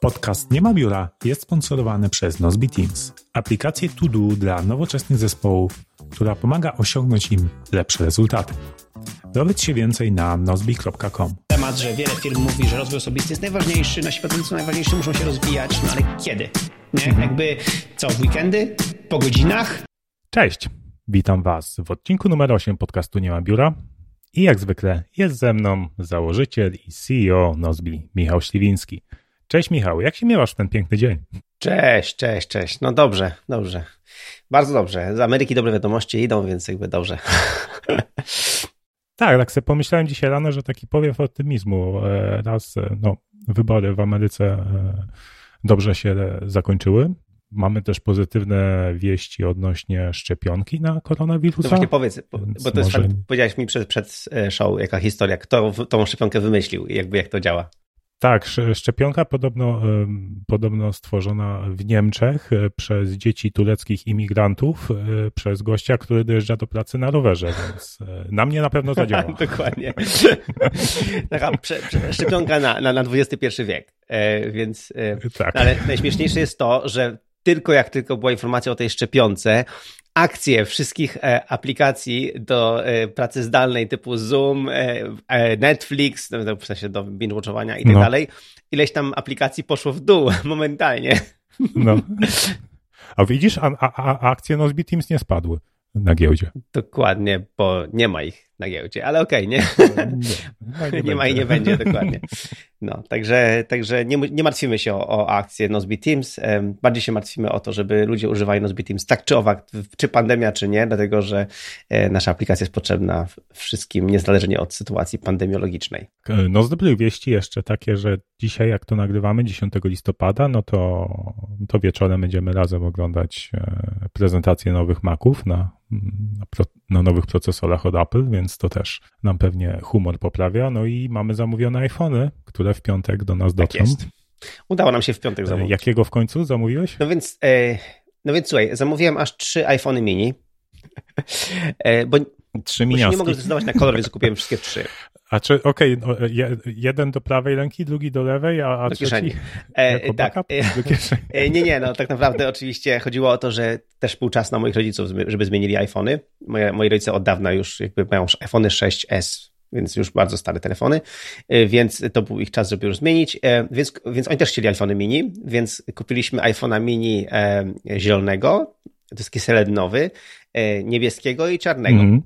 Podcast Nie ma biura jest sponsorowany przez Nozbi Teams, aplikację to do dla nowoczesnych zespołów, która pomaga osiągnąć im lepsze rezultaty. Dowiedz się więcej na nozbi.com. Temat, że wiele firm mówi, że rozwój osobisty jest najważniejszy, nasi pracownicy najważniejsi, muszą się rozwijać, no ale kiedy? Nie? Jakby co, w weekendy? Po godzinach? Cześć, witam Was w odcinku numer 8 podcastu Nie ma biura. I jak zwykle jest ze mną założyciel i CEO Nozbi, Michał Śliwiński. Cześć Michał, jak się miewasz w ten piękny dzień? Cześć, cześć, cześć. No dobrze, dobrze. Bardzo dobrze. Z Ameryki dobre wiadomości idą, więc jakby dobrze. Tak, tak sobie pomyślałem dzisiaj rano, że taki powiew optymizmu. e, Raz, e, no, wybory w Ameryce e, dobrze się zakończyły. Mamy też pozytywne wieści odnośnie szczepionki na koronawirusa. To właśnie powiedz, bo, Więc to jest może- fakt, powiedziałeś mi przed, przed show, jaka historia, kto tą szczepionkę wymyślił i jakby jak to działa. Tak, sz- szczepionka podobno, podobno stworzona w Niemczech e, przez dzieci tureckich imigrantów, e, przez gościa, który dojeżdża do pracy na rowerze, więc e, na mnie na pewno to działa. Dokładnie. Taka szczepionka na, na, na XXI wiek. Więc, Tak. ale najśmieszniejsze jest to, że tylko jak tylko była informacja o tej szczepionce, akcje wszystkich e, aplikacji do e, pracy zdalnej typu Zoom, e, Netflix, no, w sensie do binge-watchowania i tak No. dalej, ileś tam aplikacji poszło w dół momentalnie. No. A widzisz, a, a, a akcje Nozbi Teams nie spadły na giełdzie. Dokładnie, bo nie ma ich na giełdzie, ale okej, nie? Nie, nie ma i nie będzie, dokładnie. No, także, także nie, nie martwimy się o, o akcję Nozbe Teams, bardziej się martwimy o to, żeby ludzie używali Nozbe Teams tak czy owak, czy pandemia, czy nie, dlatego że e, nasza aplikacja jest potrzebna wszystkim, niezależnie od sytuacji pandemiologicznej. No z dobrych wieści jeszcze takie, że dzisiaj jak to nagrywamy, 10 listopada, no to, to wieczorem będziemy razem oglądać e, prezentację nowych Maców na, na, na nowych procesorach od Apple, więc to też nam pewnie humor poprawia. No i mamy zamówione iPhony, które w piątek do nas Tak dotrą. jest. Udało nam się w piątek E, zamówić. Jakiego w końcu zamówiłeś? No więc, e, no więc słuchaj, zamówiłem aż trzy iPhony mini, e, bo, Trzy bo nie mogę zdecydować na kolor, więc kupiłem wszystkie trzy. A czy, okej, no, je, jeden do prawej ręki, drugi do lewej, a, a Do trzeci kieszeni. E, jako tak. backup E, do kieszeni. E, Nie, nie, no tak naprawdę oczywiście chodziło o to, że też był czas na moich rodziców, żeby zmienili iPhony. Moje, moi rodzice od dawna już jakby mają iPhony 6S, więc już bardzo stare telefony, e, więc to był ich czas, żeby już zmienić, więc, więc oni też chcieli iPhony mini, więc kupiliśmy iPhone'a mini zielonego, to jest e, niebieskiego i czarnego. Mhm.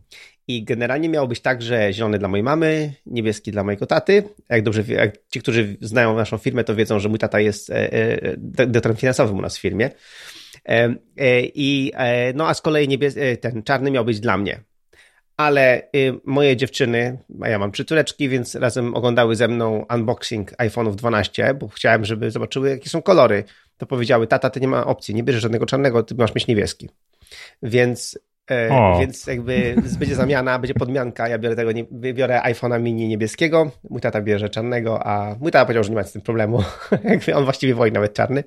I generalnie miało być tak, że zielony dla mojej mamy, niebieski dla mojego taty. Jak dobrze jak ci, którzy znają naszą firmę, to wiedzą, że mój tata jest e, e, dyrektorem finansowym u nas w firmie. E, e, I e, no a z kolei e, ten czarny miał być dla mnie. Ale y, moje dziewczyny, a ja mam trzy córeczki, więc razem oglądały ze mną unboxing iPhone'ów 12, bo chciałem, żeby zobaczyły, jakie są kolory. To powiedziały, tata, ty nie ma opcji, nie bierzesz żadnego czarnego, ty masz mieć niebieski. Więc O. Więc jakby będzie zamiana, będzie podmianka. Ja biorę tego, nie, biorę iPhone'a mini niebieskiego, mój tata bierze czarnego, a mój tata powiedział, że nie ma z tym problemu. Jakby on właściwie woli nawet czarny.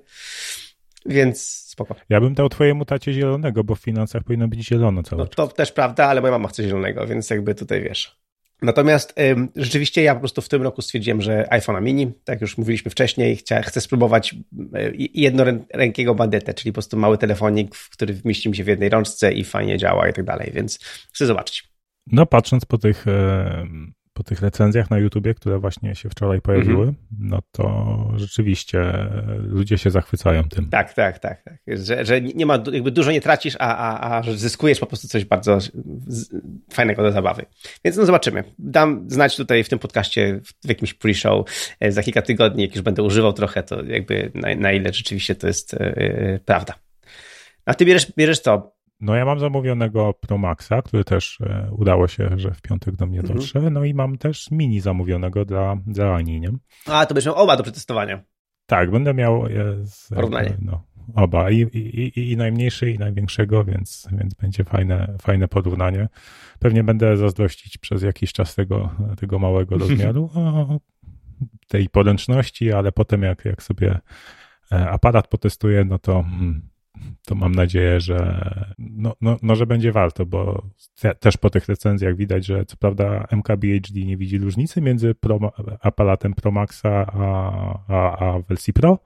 Więc spoko. Ja bym dał twojemu tacie zielonego, bo w finansach powinno być zielono cały No czas. to też prawda, ale moja mama chce zielonego, więc jakby tutaj wiesz. Natomiast ym, rzeczywiście ja po prostu w tym roku stwierdziłem, że iPhone'a mini, tak już mówiliśmy wcześniej, chcia, chcę spróbować jednorękiego bandetę, czyli po prostu mały telefonik, który mieści mi się w jednej rączce i fajnie działa i tak dalej, więc chcę zobaczyć. No patrząc po tych, po tych recenzjach na YouTubie, które właśnie się wczoraj pojawiły, Mhm. no to rzeczywiście ludzie się zachwycają tym. Tak, tak, tak. tak. Że, że nie ma, jakby dużo nie tracisz, a, a, a zyskujesz po prostu coś bardzo fajnego do zabawy. Więc no zobaczymy. Dam znać tutaj w tym podcaście, w, jakimś pre-show e, za kilka tygodni, jak już będę używał trochę, to jakby na, na ile rzeczywiście to jest e, prawda. A ty bierzesz, bierzesz co? No ja mam zamówionego Pro Maxa, który też e, udało się, że w piątek do mnie Mhm. dotrze, no i mam też mini zamówionego dla, dla Ani, nie? A, to będziesz miał oba do przetestowania. Tak, będę miał z, Porównanie. No, oba, i, i, i najmniejszy, i największego, więc, więc będzie fajne, fajne porównanie. Pewnie będę zazdrościć przez jakiś czas tego, tego małego rozmiaru, o, tej podręczności, ale potem jak, jak sobie e, aparat potestuję, no to, mm, to mam nadzieję, że, no, no, no, że będzie warto, bo te, też po tych recenzjach widać, że co prawda MKBHD nie widzi różnicy między Pro, aparatem Pro Maxa a, a, a wersji Pro,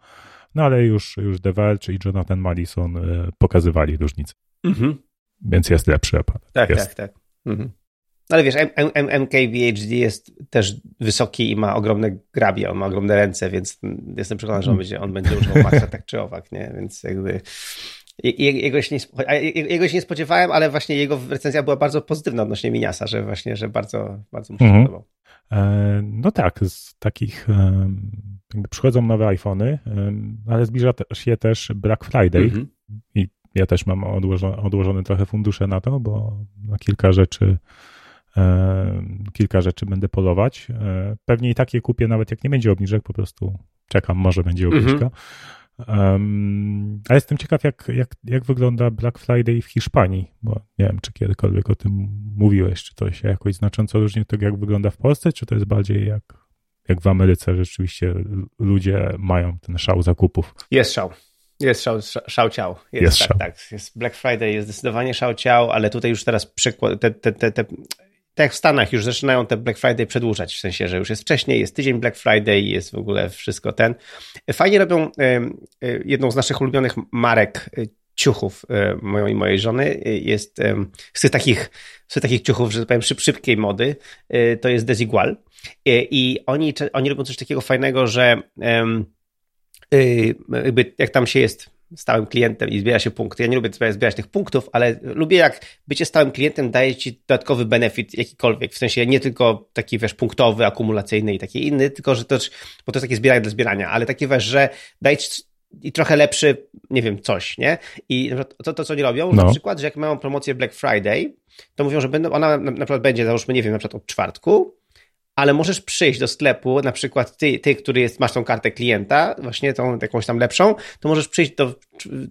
no ale już, już The Verge i Jonathan Madison e, pokazywali różnicę. Mhm. Więc jest lepszy aparat. Tak, jest. tak, tak. Mhm. No ale wiesz, MKBHD jest też wysoki i ma ogromne grabie, on ma ogromne ręce, więc jestem przekonany, że on będzie, on będzie używał Maxa tak czy owak, nie? Więc jakby jego się, nie, jego się nie spodziewałem, ale właśnie jego recenzja była bardzo pozytywna odnośnie Miniasa, że właśnie, że bardzo, bardzo mu się mhm. podobał. E, no tak, z takich jakby przychodzą nowe iPhony, ale zbliża się też Black Friday mhm. i ja też mam odłożone, odłożone trochę fundusze na to, bo na kilka rzeczy kilka rzeczy będę polować. E, pewnie i takie kupię, nawet jak nie będzie obniżek, po prostu czekam, może będzie mhm. obniżka. Um, a jestem ciekaw, jak, jak, jak wygląda Black Friday w Hiszpanii, bo nie wiem, czy kiedykolwiek o tym mówiłeś, czy to się jakoś znacząco różni od tego, jak wygląda w Polsce, czy to jest bardziej jak, jak w Ameryce rzeczywiście ludzie mają ten szał zakupów. Jest szał. Jest szał, szał ciał. Jest, jest tak, szał. tak. Jest Black Friday jest zdecydowanie szał ciał, ale tutaj już teraz przykład, te, te, te, te tak jak w Stanach już zaczynają te Black Friday przedłużać, w sensie, że już jest wcześniej, jest tydzień Black Friday, jest w ogóle wszystko ten. Fajnie robią jedną z naszych ulubionych marek e, ciuchów e, mojej, mojej żony jest z tych takich, z tych takich ciuchów, że tak powiem, szyb, szybkiej mody, e, to jest Desigual i oni, oni robią coś takiego fajnego, że jakby jak tam się jest stałym klientem i zbiera się punkty. Ja nie lubię zbierać tych punktów, ale lubię jak bycie stałym klientem daje ci dodatkowy benefit jakikolwiek, w sensie nie tylko taki, wiesz, punktowy, akumulacyjny i taki inny, tylko że to, bo to jest takie zbieranie dla zbierania, ale takie, wiesz, że daje ci i trochę lepszy, nie wiem, coś, nie? I to, to co oni robią, no. na przykład, że jak mają promocję Black Friday, to mówią, że będą, ona na przykład będzie, załóżmy, nie wiem, na przykład od czwartku, ale możesz przyjść do sklepu, na przykład ty, ty który jest, masz tą kartę klienta, właśnie tą jakąś tam lepszą, to możesz przyjść do,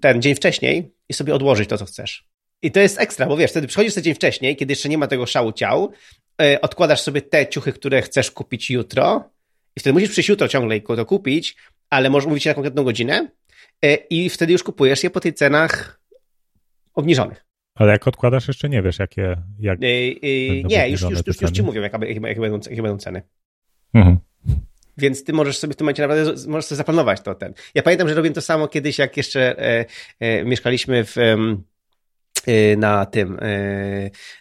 ten dzień wcześniej i sobie odłożyć to, co chcesz. I to jest ekstra, bo wiesz, wtedy przychodzisz ten dzień wcześniej, kiedy jeszcze nie ma tego szału ciał, yy, odkładasz sobie te ciuchy, które chcesz kupić jutro i wtedy musisz przyjść jutro ciągle i to kupić, ale możesz mówić na konkretną godzinę yy, i wtedy już kupujesz je po tych cenach obniżonych. Ale jak odkładasz, jeszcze nie wiesz, jakie. Jak yy, yy, nie, już, już, już, już ci mówią, jakie, jakie, jakie, będą, jakie będą ceny. Mhm. Więc ty możesz sobie w tym momencie naprawdę możesz sobie zaplanować to ten. Ja pamiętam, że robiłem to samo kiedyś, jak jeszcze e, e, mieszkaliśmy w. E, na tym,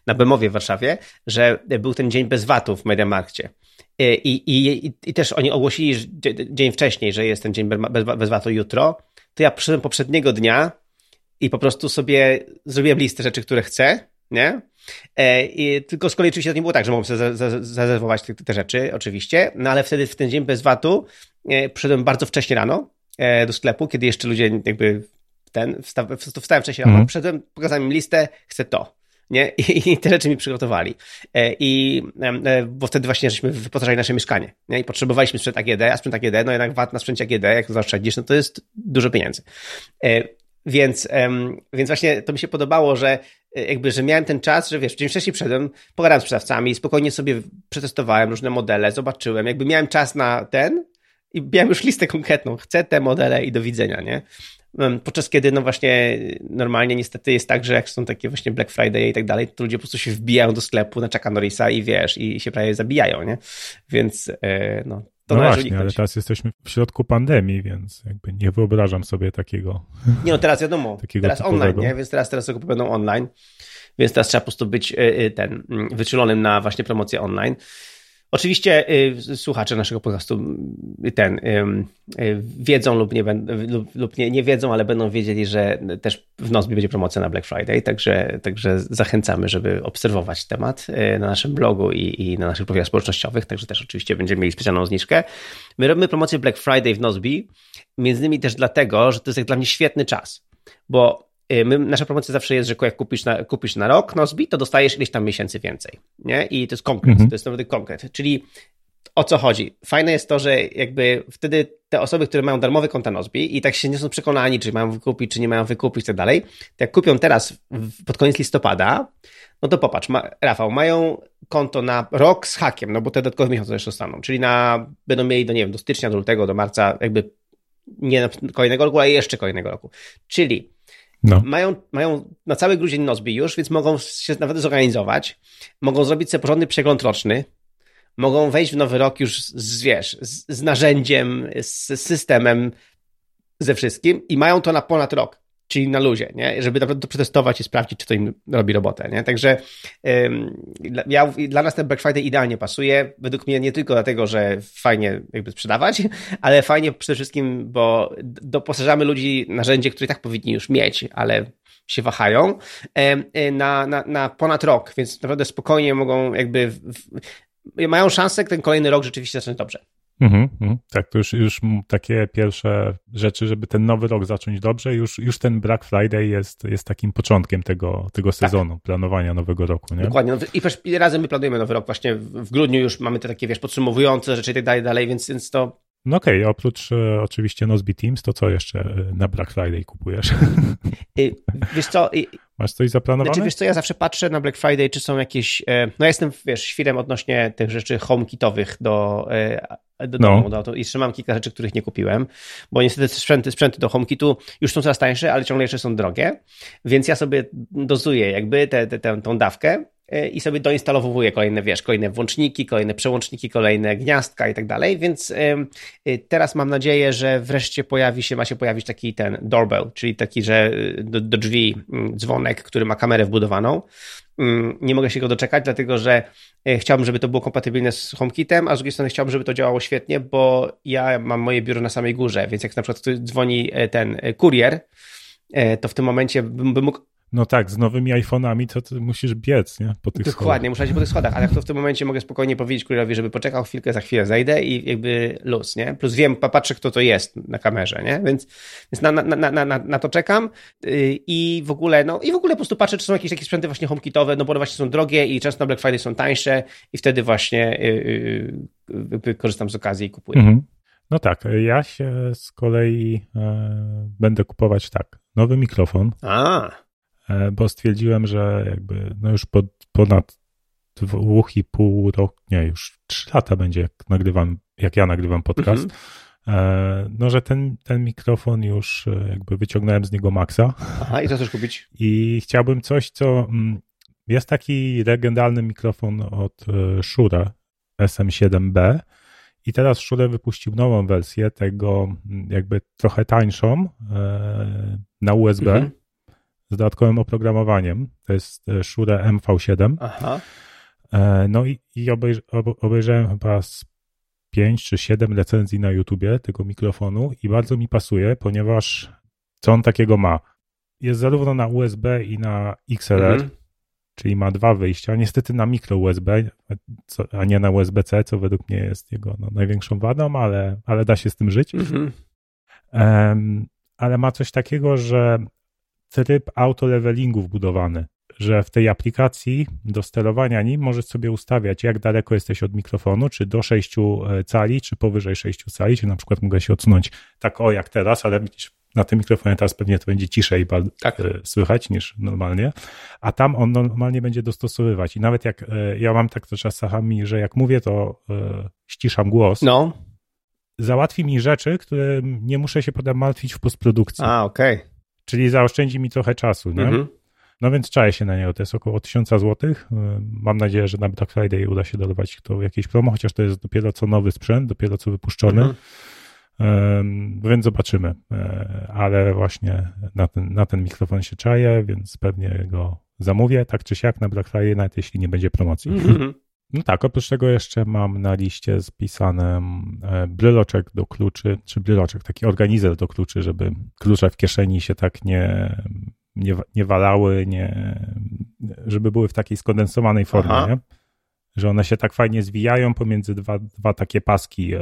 na Bemowie w Warszawie, że był ten dzień bez VAT-u w Mediamarkcie. I, i, i, też oni ogłosili dzień wcześniej, że jest ten dzień bez, bez VAT-u jutro. To ja przyszedłem poprzedniego dnia i po prostu sobie zrobiłem listę rzeczy, które chcę, nie? E, I tylko z kolei oczywiście to nie było tak, że mogłem sobie zarezerwować te, te, rzeczy, oczywiście, no ale wtedy w ten dzień bez VAT-u e, przyszedłem bardzo wcześnie rano e, do sklepu, kiedy jeszcze ludzie jakby ten, wsta wstałem wcześniej rano, mm. przyszedłem, pokazałem im listę, chcę to. Nie? I, I, te rzeczy mi przygotowali. I, bo wtedy właśnie żeśmy wyposażali nasze mieszkanie. Nie? I potrzebowaliśmy sprzęt AGD, a sprzęt AGD, no jednak VAT na sprzęcie AGD, jak zaoszczędzisz, no to jest dużo pieniędzy. Więc, więc właśnie to mi się podobało, że e, jakby, że miałem ten czas, że wiesz, dzień wcześniej przyszedłem, pogadałem z sprzedawcami, spokojnie sobie przetestowałem różne modele, zobaczyłem, jakby miałem czas na ten i miałem już listę konkretną, chcę te modele i do widzenia, nie? Podczas kiedy, no właśnie, normalnie niestety jest tak, że jak są takie właśnie Black Friday i tak dalej, to ludzie po prostu się wbijają do sklepu na Chucka Norrisa i wiesz, i się prawie zabijają, nie? Więc, e, no, to no właśnie, uniknąć. ale teraz jesteśmy w środku pandemii, więc jakby nie wyobrażam sobie takiego. Nie, no teraz wiadomo, teraz typowego. online, nie? Więc teraz, teraz zakupy będą online, więc teraz trzeba po prostu być e, e, ten, mm, wyczulonym na właśnie promocję online. Oczywiście y, słuchacze naszego podcastu y, ten y, wiedzą lub, nie, lub, lub nie, nie, wiedzą, ale będą wiedzieli, że też w Nozbi będzie promocja na Black Friday, także, także zachęcamy, żeby obserwować temat na naszym blogu i, i na naszych profilach społecznościowych, także też oczywiście będziemy mieli specjalną zniżkę. My robimy promocję Black Friday w Nozbi, między innymi też dlatego, że to jest jak dla mnie świetny czas, bo Y, my, nasza promocja zawsze jest, że jak kupisz na, kupisz na rok Nozbi, to dostajesz ileś tam miesięcy więcej. Nie? I to jest konkret, mhm. to jest naprawdę konkret. Czyli o co chodzi? Fajne jest to, że jakby wtedy te osoby, które mają darmowe konta Nozbi i tak się nie są przekonani, czy mają wykupić, czy nie mają wykupić i tak dalej, to jak kupią teraz pod koniec listopada, no to popatrz, ma, Rafał, mają konto na rok z hakiem, no bo te dodatkowe miesiące jeszcze zostaną, czyli na, będą mieli do, nie wiem, do stycznia, do lutego, do marca, jakby nie kolejnego roku, ale jeszcze kolejnego roku. Czyli no. mają, mają na cały grudzień Nozbi już, więc mogą się nawet zorganizować, mogą zrobić sobie porządny przegląd roczny, mogą wejść w nowy rok już z, wiesz, z, z narzędziem, z systemem, ze wszystkim i mają to na ponad rok, czyli na luzie, nie? żeby naprawdę to przetestować i sprawdzić, czy to im robi robotę. Nie? Także ym, ja, dla nas ten Black Friday idealnie pasuje. Według mnie nie tylko dlatego, że fajnie jakby sprzedawać, ale fajnie przede wszystkim, bo doposażamy ludzi narzędzie, które tak powinni już mieć, ale się wahają na, na, na ponad rok, więc naprawdę spokojnie mogą jakby w, mają szansę ten kolejny rok rzeczywiście zacząć dobrze. Mhm, mhm. tak, to już, już takie pierwsze rzeczy, żeby ten nowy rok zacząć dobrze, już, już ten Black Friday jest, jest takim początkiem tego, tego tak. sezonu, tak. planowania nowego roku. Nie? Dokładnie. No I, razem my planujemy nowy rok. Właśnie w grudniu już mamy te takie, wiesz, podsumowujące rzeczy i tak dalej, dalej, więc, więc to no okej, okay, oprócz e, oczywiście Nozbe Teams, to co jeszcze e, na Black Friday kupujesz? I, wiesz co... Masz coś zaplanowane? Znaczy, wiesz co, ja zawsze patrzę na Black Friday, czy są jakieś... E, no ja jestem, wiesz, świrem odnośnie tych rzeczy homekitowych do, e, do domu. No. I jeszcze mam kilka rzeczy, których nie kupiłem, bo niestety sprzęty, sprzęty do HomeKitu już są coraz tańsze, ale ciągle jeszcze są drogie, więc ja sobie dozuję jakby tę te, te, tą dawkę i sobie doinstalowuję kolejne, wiesz, kolejne włączniki, kolejne przełączniki, kolejne gniazdka i tak dalej, więc e, teraz mam nadzieję, że wreszcie pojawi się, ma się pojawić taki ten doorbell, czyli taki, że e, do, do drzwi mm, dzwonek, który ma kamerę wbudowaną. Mm, nie mogę się go doczekać, dlatego że chciałbym, żeby to było kompatybilne z HomeKitem, a z drugiej strony chciałbym, żeby to działało świetnie, bo ja mam moje biuro na samej górze, więc jak na przykład dzwoni ten kurier, to w tym momencie bym, bym mógł no tak, z nowymi iPhone'ami to, to musisz biec, nie? Po tych Dokładnie, muszę iść po tych schodach, ale to w tym momencie mogę spokojnie powiedzieć kurierowi, żeby poczekał chwilkę, za chwilę zejdę i jakby luz, nie? Plus wiem, patrzę, kto to jest na kamerze, nie? Więc, więc na, na, na, na, na to czekam yy, i w ogóle, no i w ogóle po prostu patrzę, czy są jakieś takie sprzęty właśnie HomeKitowe, no bo one właśnie są drogie i często na Black Friday są tańsze i wtedy właśnie yy, yy, korzystam z okazji i kupuję. Mhm. No tak, ja się z kolei e, będę kupować tak, nowy mikrofon. A bo stwierdziłem, że jakby no już pod, ponad dwóch i pół roku, nie, już trzy lata będzie, jak nagrywam, jak ja nagrywam podcast, mhm. E, no, że ten, ten mikrofon już e, jakby wyciągnąłem z niego maksa. Aha, i co chcesz kupić? I chciałbym coś, co mm, jest taki legendarny mikrofon od Shure SM7B i teraz Shure wypuścił nową wersję tego mm, jakby trochę tańszą na USB. Mhm z dodatkowym oprogramowaniem. To jest e, Shure MV7. Aha. E, no i, i obejrz, obejrzałem chyba z 5 czy 7 recenzji na YouTubie tego mikrofonu i bardzo mi pasuje, ponieważ co on takiego ma? Jest zarówno na USB i na XLR, mhm. czyli ma dwa wyjścia. Niestety na mikro USB, a nie na USB-C, co według mnie jest jego no, największą wadą, ale, ale da się z tym żyć. Mhm. Um, ale ma coś takiego, że tryb auto-levelingu wbudowany, że w tej aplikacji do sterowania nim możesz sobie ustawiać, jak daleko jesteś od mikrofonu, czy do 6 e, cali, czy powyżej 6 cali, czy na przykład mogę się odsunąć tak o jak teraz, ale widzisz, na tym mikrofonie teraz pewnie to będzie ciszej tak. E, słychać niż normalnie, a tam on normalnie będzie dostosowywać i nawet jak e, ja mam tak to czasami, że jak mówię, to ściszam głos. No. Załatwi mi rzeczy, które nie muszę się potem martwić w postprodukcji. A, okej. Okay. Czyli zaoszczędzi mi trochę czasu, nie? Mhm. No więc czaję się na niego, to jest około 1000 zł. Y, mam nadzieję, że na Black Friday uda się dorwać to jakieś promo, chociaż to jest dopiero co nowy sprzęt, dopiero co wypuszczony. Mhm. Um, więc zobaczymy. E, ale właśnie na ten, na ten mikrofon się czaję, więc pewnie go zamówię, tak czy siak na Black Friday, nawet jeśli nie będzie promocji. Mhm. No tak, oprócz tego jeszcze mam na liście spisane e, bryloczek do kluczy, czy bryloczek, taki organizer do kluczy, żeby klucze w kieszeni się tak nie, nie, nie walały, nie, żeby były w takiej skondensowanej formie, nie? że one się tak fajnie zwijają pomiędzy dwa, dwa takie paski, e,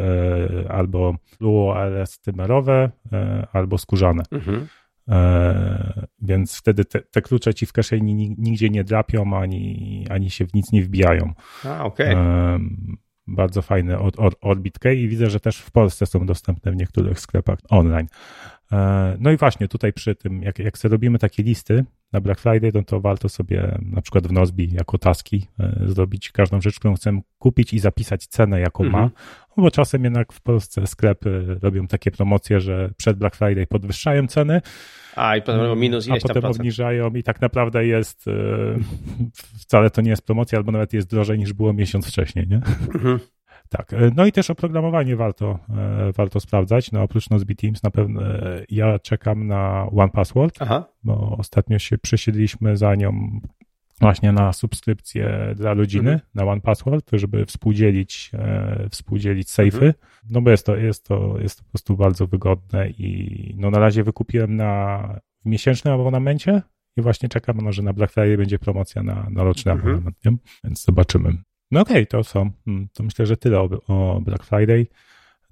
albo fluoelastymerowe, e, albo skórzane. Mhm. E, więc wtedy te, te, klucze ci w kieszeni nigdzie nie drapią, ani, ani się w nic nie wbijają. A, okej. Okay. bardzo fajny od, od Orbit Key i widzę, że też w Polsce są dostępne w niektórych sklepach online. E, no i właśnie tutaj przy tym, jak, jak sobie robimy takie listy na Black Friday, no to warto sobie na przykład w Nozbi jako taski e, zrobić każdą rzecz, którą chcemy kupić i zapisać cenę, jaką mhm. ma, no bo czasem jednak w Polsce sklepy robią takie promocje, że przed Black Friday podwyższają ceny, a i potem minus ileś A potem obniżają i tak naprawdę jest, e, wcale to nie jest promocja, albo nawet jest drożej niż było miesiąc wcześniej, nie? Mhm. Tak, e, no i też oprogramowanie warto, e, warto sprawdzać. No oprócz Nozbe Teams na pewno ja czekam na One Password, Aha. bo ostatnio się przesiedliśmy za nią właśnie na subskrypcję dla rodziny, mhm. na One Password, żeby współdzielić, e, współdzielić safe'y, mhm. no bo jest to, jest, to, jest to po prostu bardzo wygodne i no na razie wykupiłem na w miesięcznym abonamencie i właśnie czekam, no, że na Black Friday będzie promocja na, na roczny mhm. abonament, nie? więc zobaczymy. No okej, okay, to są, hmm, to myślę, że tyle o, o Black Friday.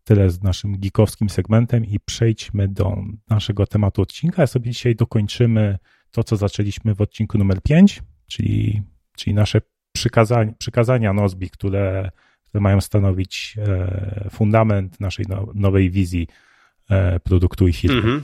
Tyle z naszym geekowskim segmentem i przejdźmy do naszego tematu odcinka. Ja sobie dzisiaj dokończymy to, co zaczęliśmy w odcinku numer 5, czyli, czyli nasze przykazania, przykazania Nozbi, które, które mają stanowić e, fundament naszej nowej wizji e, produktu i firmy. Mm -hmm.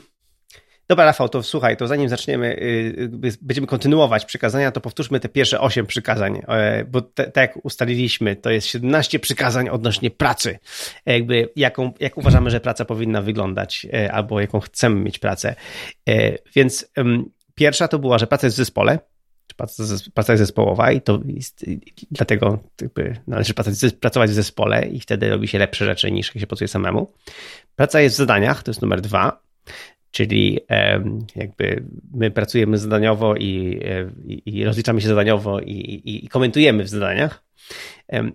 Dobra, Rafał, to słuchaj, to zanim zaczniemy, y, będziemy kontynuować przykazania, to powtórzmy te pierwsze 8 przykazań, e, bo tak jak ustaliliśmy, to jest 17 przykazań odnośnie pracy. Jakby jaką, jak uważamy, że praca powinna wyglądać, albo jaką chcemy mieć pracę. Więc pierwsza to była, że praca jest w zespole praca jest zespołowa i to jest, dlatego należy pracować w zespole i wtedy robi się lepsze rzeczy niż jak się pracuje samemu. Praca jest w zadaniach, to jest numer dwa, czyli jakby my pracujemy zadaniowo i, i, i rozliczamy się zadaniowo i, i, komentujemy w zadaniach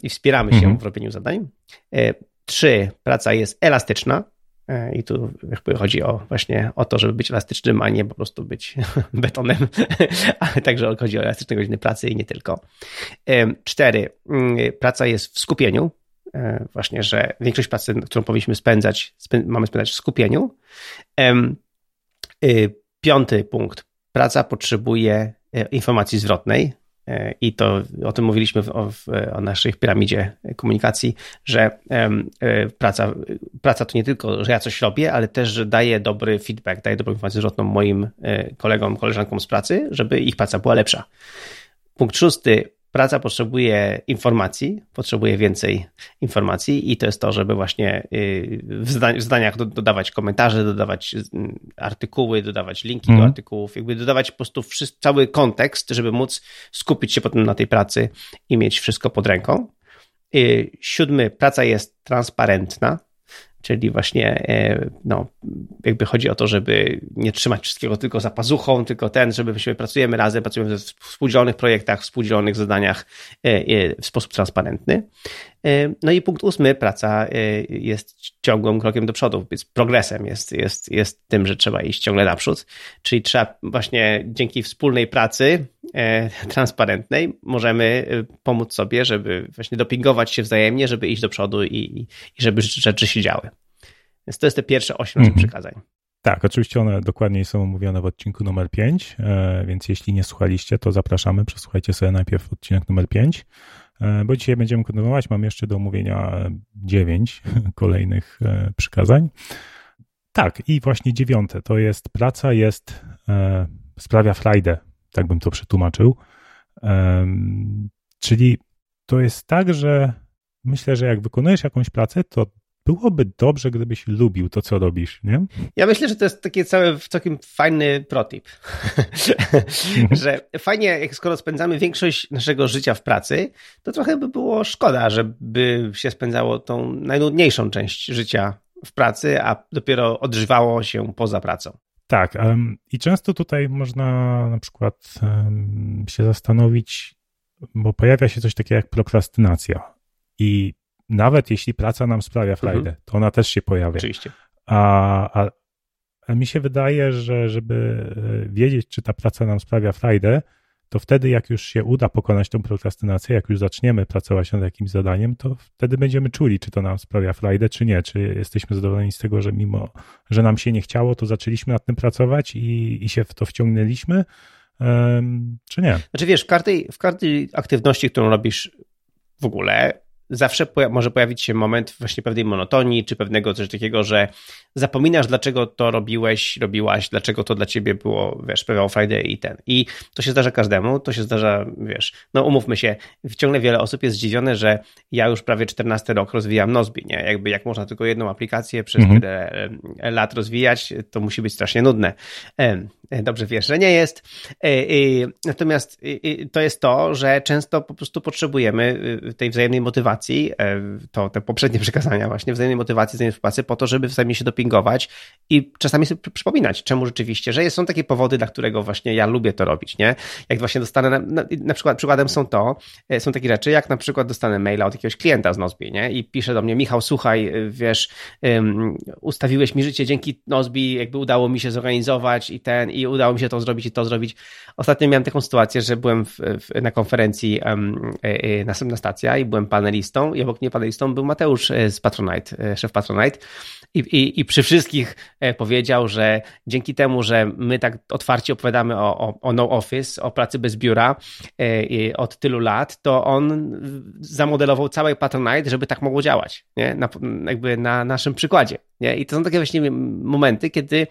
i wspieramy się mhm. w robieniu zadań. E, trzy, praca jest elastyczna, E, I tu jakby chodzi o właśnie o to, żeby być elastycznym, a nie po prostu być betonem, ale także chodzi o elastyczne godziny pracy i nie tylko. E, cztery, mm, praca jest w skupieniu. E, właśnie, że większość pracy, którą powinniśmy spędzać, spę mamy spędzać w skupieniu. Piąty punkt. Praca potrzebuje informacji zwrotnej, E, I to o tym mówiliśmy w, w, o naszej piramidzie komunikacji, że e, praca, praca to nie tylko, że ja coś robię, ale też, że daję dobry feedback, daję dobrą informację zwrotną moim e, kolegom, koleżankom z pracy, żeby ich praca była lepsza. Punkt szósty praca potrzebuje informacji, potrzebuje więcej informacji i to jest to, żeby właśnie y, w, zdaniach dodawać komentarze, dodawać mm, artykuły, dodawać linki mm. do mhm. artykułów, jakby dodawać po prostu cały kontekst, żeby móc skupić się potem na tej pracy i mieć wszystko pod ręką. Y, siódmy, praca jest transparentna, Czyli właśnie e, no, jakby chodzi o to, żeby nie trzymać wszystkiego tylko za pazuchą, tylko ten, żeby my pracujemy razem, pracujemy w współdzielonych projektach, w współdzielonych zadaniach e, e, w sposób transparentny. No i punkt ósmy, praca jest ciągłym krokiem do przodu, jest progresem, jest, jest, jest tym, że trzeba iść ciągle naprzód, czyli trzeba właśnie dzięki wspólnej pracy transparentnej możemy pomóc sobie, żeby właśnie dopingować się wzajemnie, żeby iść do przodu i, i żeby rzeczy się działy. Więc to jest te pierwsze osiem mhm. przykazań. Tak, oczywiście one dokładniej są omówione w odcinku numer 5, e, więc jeśli nie słuchaliście, to zapraszamy, przesłuchajcie sobie najpierw odcinek numer 5, e, bo dzisiaj będziemy kontynuować. Mam jeszcze do omówienia 9 kolejnych e, przykazań. Tak, i właśnie dziewiąte to jest praca jest, sprawia frajdę, tak bym to przetłumaczył. Czyli to jest tak, że myślę, że jak wykonujesz jakąś pracę, to byłoby dobrze, gdybyś lubił to, co robisz, nie? Ja myślę, że to jest taki cały całkiem fajny protip, że fajnie, jak skoro spędzamy większość naszego życia w pracy, to trochę by było szkoda, żeby się spędzało tą najnudniejszą część życia w pracy, a dopiero odżywało się poza pracą. Tak, i często tutaj można na przykład się zastanowić, bo pojawia się coś takiego jak prokrastynacja. I nawet jeśli praca nam sprawia frajdę, mhm. to ona też się pojawia. Oczywiście. A, a, a mi się wydaje, że żeby e, wiedzieć, czy ta praca nam sprawia frajdę, to wtedy, jak już się uda pokonać tą prokrastynację, jak już zaczniemy pracować nad jakimś zadaniem, to wtedy będziemy czuli, czy to nam sprawia frajdę, czy nie. Czy jesteśmy zadowoleni z tego, że mimo, że nam się nie chciało, to zaczęliśmy nad tym pracować i, i się w to wciągnęliśmy, um, czy nie. Znaczy wiesz, w każdej, w każdej aktywności, którą robisz w ogóle, zawsze może pojawić się moment właśnie pewnej monotonii, czy pewnego coś takiego, że zapominasz, dlaczego to robiłeś, robiłaś, dlaczego to dla ciebie było, wiesz, prawo Friday i ten. I to się zdarza każdemu, to się zdarza, wiesz, no umówmy się, ciągle wiele osób jest zdziwione, że ja już prawie 14 rok rozwijam Nozbi, nie? Jakby jak można tylko jedną aplikację przez mhm. tyle e, lat rozwijać, to musi być strasznie nudne. E, dobrze wiesz, że nie jest. Natomiast to jest to, że często po prostu potrzebujemy y, tej wzajemnej motywacji, e, to te poprzednie przekazania właśnie, wzajemnej motywacji, wzajemnej współpracy po to, żeby wzajemnie się dopingować i czasami sobie przypominać, czemu rzeczywiście, że są takie powody, dla którego właśnie ja lubię to robić, nie? Jak właśnie dostanę, na, na, na przykład przykładem są to, e, są takie rzeczy, jak na przykład dostanę maila od jakiegoś klienta z Nozbi, nie? I pisze do mnie, Michał, słuchaj, y, wiesz, um, ustawiłeś mi życie dzięki Nozbi, jakby udało mi się zorganizować i ten, i udało mi się to zrobić i to zrobić. Ostatnio miałem taką sytuację, że byłem w, w, na konferencji um, następna stacja i byłem panelistą i obok mnie panelistą był Mateusz e, z Patronite, szef Patronite i, i, i przy wszystkich powiedział, że dzięki temu, że my tak otwarcie opowiadamy o, o, o no office, o pracy bez biura od tylu lat, to on zamodelował cały Patronite, żeby tak mogło działać, nie? Na, jakby na naszym przykładzie. Nie? I to są takie właśnie momenty, kiedy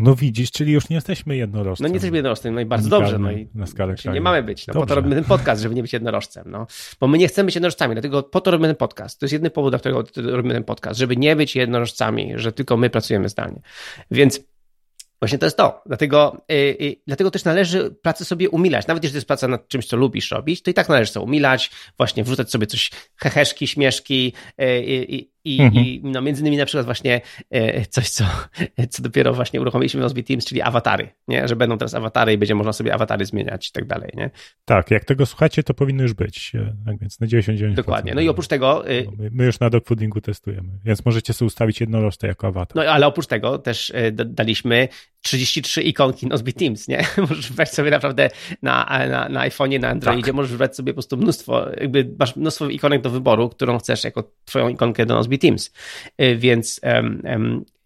no widzisz, czyli już nie jesteśmy jednorożcem. No nie jesteśmy jednorożcem, no i bardzo dobrze. No i na skalę Nie mamy być, no po to robimy ten podcast, żeby nie być jednorożcem. No. Bo my nie chcemy być jednorożcami, dlatego po to robimy ten podcast. To jest jedyny powód, dla którego robimy ten podcast, żeby nie być jednorożcami, że tylko my pracujemy zdalnie. Więc Właśnie to jest to. Dlatego, yy, yy, dlatego też należy pracę sobie umilać. Nawet jeżeli to jest praca nad czymś, co lubisz robić, to i tak należy sobie umilać, właśnie wrzucać sobie coś, heheszki, śmieszki yy, i, mhm. i no, między innymi na przykład właśnie e, coś, co, co dopiero właśnie uruchomiliśmy w Nozbe Teams, czyli awatary, nie? że będą teraz awatary i będzie można sobie awatary zmieniać i tak dalej. Nie? Tak, jak tego słuchacie, to powinno już być. E, tak więc na 99%. Dokładnie. No i oprócz tego... Y, my, my, już na dogfoodingu testujemy, więc możecie sobie ustawić jednorożce jako awatar. No ale oprócz tego też e, daliśmy 33 ikonki Nozbe Teams, nie? Możesz wybrać sobie naprawdę na, na, na iPhone'ie, na Androidzie, tak. możesz wybrać sobie po prostu mnóstwo, jakby masz mnóstwo ikonek do wyboru, którą chcesz jako twoją ikonkę do Nozbe Teams. Y, więc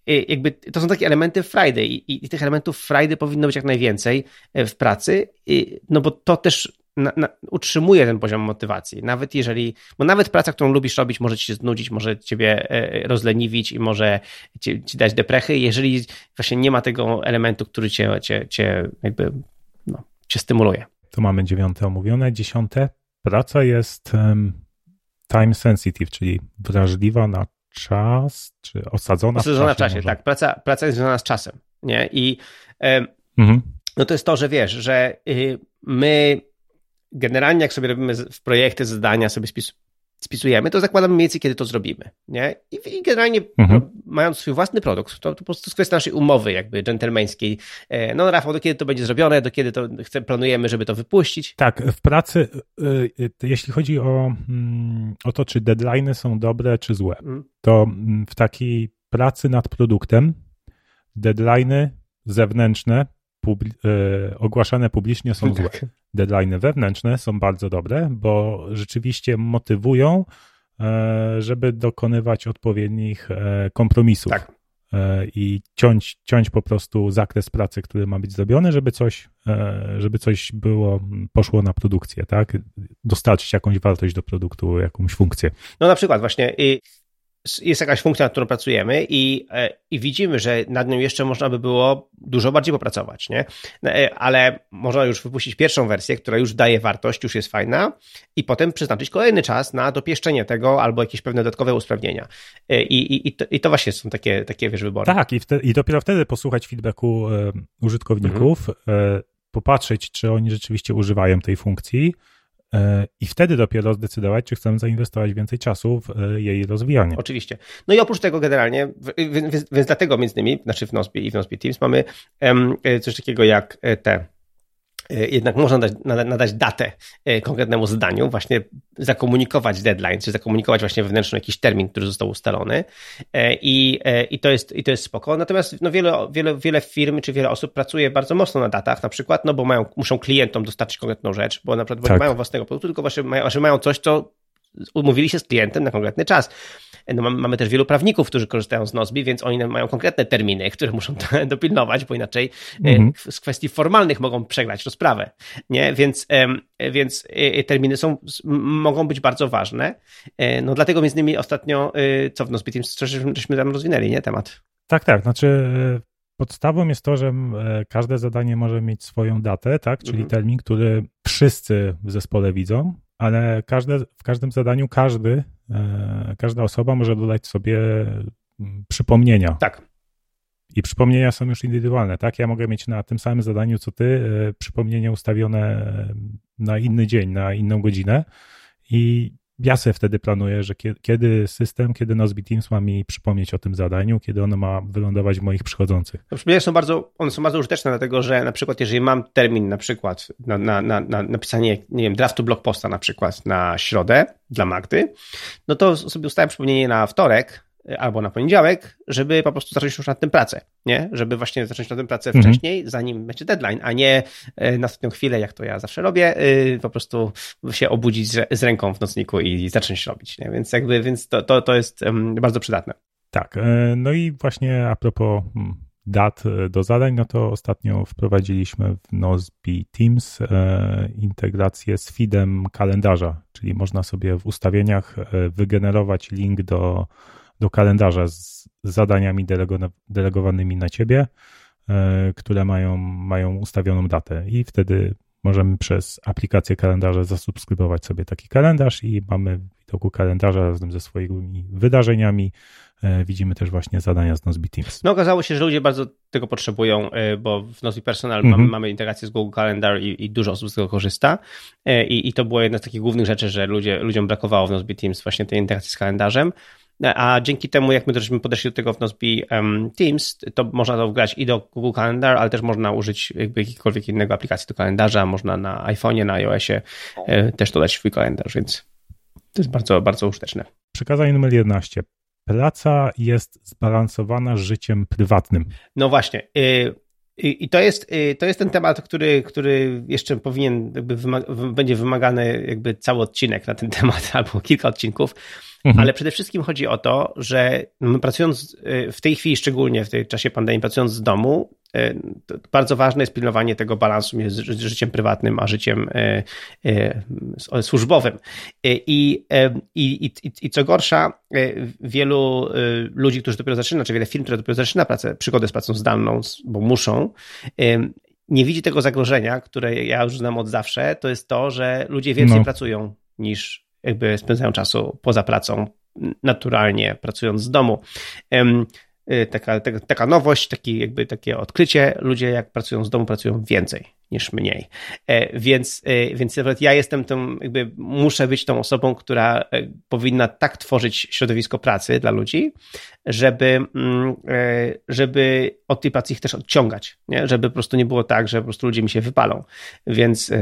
y, jakby to są takie elementy Friday i, i tych elementów Friday powinno być jak najwięcej y, w pracy, no bo to też na, na, utrzymuje ten poziom motywacji. Nawet jeżeli, bo nawet praca, którą lubisz robić, może ci się znudzić, może ciebie e, rozleniwić i może ci, ci dać deprechy, jeżeli właśnie nie ma tego elementu, który cię, cię, cię jakby no, cię stymuluje. To mamy dziewiąte omówione. Dziesiąte. Praca jest time sensitive, czyli wrażliwa na czas, czy osadzona, osadzona w czasie. czasie tak. Praca, praca jest związana z czasem. Nie? I e, mhm. no to jest to, że wiesz, że y, my generalnie jak sobie robimy w projekty, zadania, sobie spis, spisujemy, to zakładamy mniej więcej, kiedy to zrobimy. Nie? I, i generalnie mhm. pro, mając swój własny produkt, to, to po prostu jest kwestia naszej umowy jakby dżentelmeńskiej. E, no Rafał, do kiedy to będzie zrobione, do kiedy to chce, planujemy, żeby to wypuścić? Tak, w pracy, y, y, jeśli chodzi o, mm, o to, czy deadlines są dobre, czy złe, mhm. to mm, w takiej pracy nad produktem deadlines zewnętrzne publi e, ogłaszane publicznie są złe. Tak. Deadlines wewnętrzne są bardzo dobre, bo rzeczywiście motywują, e, żeby dokonywać odpowiednich e, kompromisów. Tak. I ciąć, ciąć po prostu zakres pracy, który ma być zrobiony, żeby coś, żeby coś było, poszło na produkcję, tak? Dostarczyć jakąś wartość do produktu, jakąś funkcję. No na przykład właśnie jest jakaś funkcja, nad którą pracujemy i, e, i widzimy, że nad nią jeszcze można by było dużo bardziej popracować, nie? No, e, ale można już wypuścić pierwszą wersję, która już daje wartość, już jest fajna i potem przeznaczyć kolejny czas na dopieszczenie tego albo jakieś pewne dodatkowe usprawnienia. E, I, i, i, to, i to właśnie są takie, takie wiesz, wybory. Tak, i, wtedy, i dopiero wtedy posłuchać feedbacku e, użytkowników, mhm. e, popatrzeć, czy oni rzeczywiście używają tej funkcji, i wtedy dopiero zdecydować, czy chcemy zainwestować więcej czasu w e, jej rozwijanie. Oczywiście. No i oprócz tego generalnie, więc, więc dlatego między innymi, znaczy w Nozbe i w Teams mamy e, coś takiego jak te E, jednak można nadać, nadać datę e, konkretnemu zadaniu, właśnie zakomunikować deadline, czy zakomunikować właśnie wewnętrzny jakiś termin, który został ustalony e, i, i, to, jest, i to jest spoko. Natomiast no wiele, wiele, wiele firm czy wiele osób pracuje bardzo mocno na datach, na przykład, no bo mają, muszą klientom dostarczyć konkretną rzecz, bo na przykład tak. nie mają własnego produktu, tylko właśnie mają, właśnie mają coś, co umówili się z klientem na konkretny czas. No, mamy też wielu prawników, którzy korzystają z Nozbi, więc oni mają konkretne terminy, które muszą dopilnować, bo inaczej mhm. z kwestii formalnych mogą przegrać rozprawę. Nie? Więc, więc terminy są, mogą być bardzo ważne. No dlatego między innymi ostatnio, co w Nozbi Teams, żeśmy tam rozwinęli, nie, temat. Tak, tak, znaczy Podstawą jest to, że e, każde zadanie może mieć swoją datę, tak? czyli mhm. termin, który wszyscy w zespole widzą, ale każde, w każdym zadaniu każdy, e, każda osoba może dodać sobie mm, przypomnienia. Tak. I przypomnienia są już indywidualne, tak? Ja mogę mieć na tym samym zadaniu co ty e, przypomnienia ustawione na inny dzień, na inną godzinę i ja sobie wtedy planuję, że kiedy system, kiedy Nozbe Teams ma mi przypomnieć o tym zadaniu, kiedy ono ma wylądować w moich przychodzących. Przypomnienia są bardzo, one są bardzo użyteczne, dlatego że na przykład jeżeli mam termin na przykład na, na, na, na napisanie, nie wiem, draftu blog posta na przykład na środę dla Magdy, no to sobie ustawiam przypomnienie na wtorek, albo na poniedziałek, żeby po prostu zacząć już nad tym pracę, nie? Żeby właśnie zacząć nad tym pracę mhm. wcześniej, zanim będzie deadline, a nie e, na ostatnią chwilę, jak to ja zawsze robię, y, po prostu się obudzić z ręką w nocniku i zacząć robić, nie? Więc jakby, więc to, to, to jest bardzo przydatne. Tak, e, no i właśnie a propos hmm, dat e, do zadań, no to ostatnio wprowadziliśmy w Nozbe Teams integrację z feedem kalendarza, czyli można sobie w ustawieniach wygenerować link do do kalendarza z zadaniami delegowanymi na ciebie, e, które mają, mają ustawioną datę i wtedy możemy przez aplikację kalendarza zasubskrybować sobie taki kalendarz i mamy w widoku kalendarza razem ze swoimi wydarzeniami e, widzimy też właśnie zadania z Nozbe Teams. No okazało się, że ludzie bardzo tego potrzebują, e, bo w Nozbe Personal mhm. mamy, mamy integrację z Google Calendar i, i, dużo osób z tego korzysta I, i to było jedna z takich głównych rzeczy, że ludzie, ludziom brakowało w Nozbe Teams właśnie tej integracji z kalendarzem. A dzięki temu, jak my żeśmy podeszli do tego w Nozbe um, Teams, to można to wgrać i do Google Calendar, ale też można użyć jakby jakiejkolwiek innego aplikacji do kalendarza, można na iPhone'ie, na iOSie e, też dodać swój kalendarz, więc to jest bardzo, bardzo użyteczne. Przekazanie numer 11. Praca jest zbalansowana z życiem prywatnym. No właśnie. Y i, to, jest, y, to jest ten temat, który, który jeszcze powinien, jakby wymaga, będzie wymagany jakby cały odcinek na ten temat, albo kilka odcinków, mhm. ale przede wszystkim chodzi o to, że my pracując y, w tej chwili, szczególnie w tej czasie pandemii, pracując z domu, E, bardzo ważne jest pilnowanie tego balansu między życiem prywatnym a życiem e, służbowym. I, i, i, i co gorsza, wielu ludzi, którzy dopiero zaczyna, czy wiele firm, które dopiero zaczyna pracę, przygodę z pracą zdalną, bo muszą, nie widzi tego zagrożenia, które ja już znam od zawsze, to jest to, że ludzie więcej no. pracują niż jakby spędzają czasu poza pracą, naturalnie pracując z domu. Y, taka, taka, taka nowość, taki jakby takie odkrycie. Ludzie jak pracują z domu, pracują więcej niż mniej. E, więc, e, więc nawet ja jestem tą, jakby muszę być tą osobą, która e, powinna tak tworzyć środowisko pracy dla ludzi, żeby, mm, żeby od tej pracy ich też odciągać, nie? żeby po prostu nie było tak, że po prostu ludzie mi się wypalą. Więc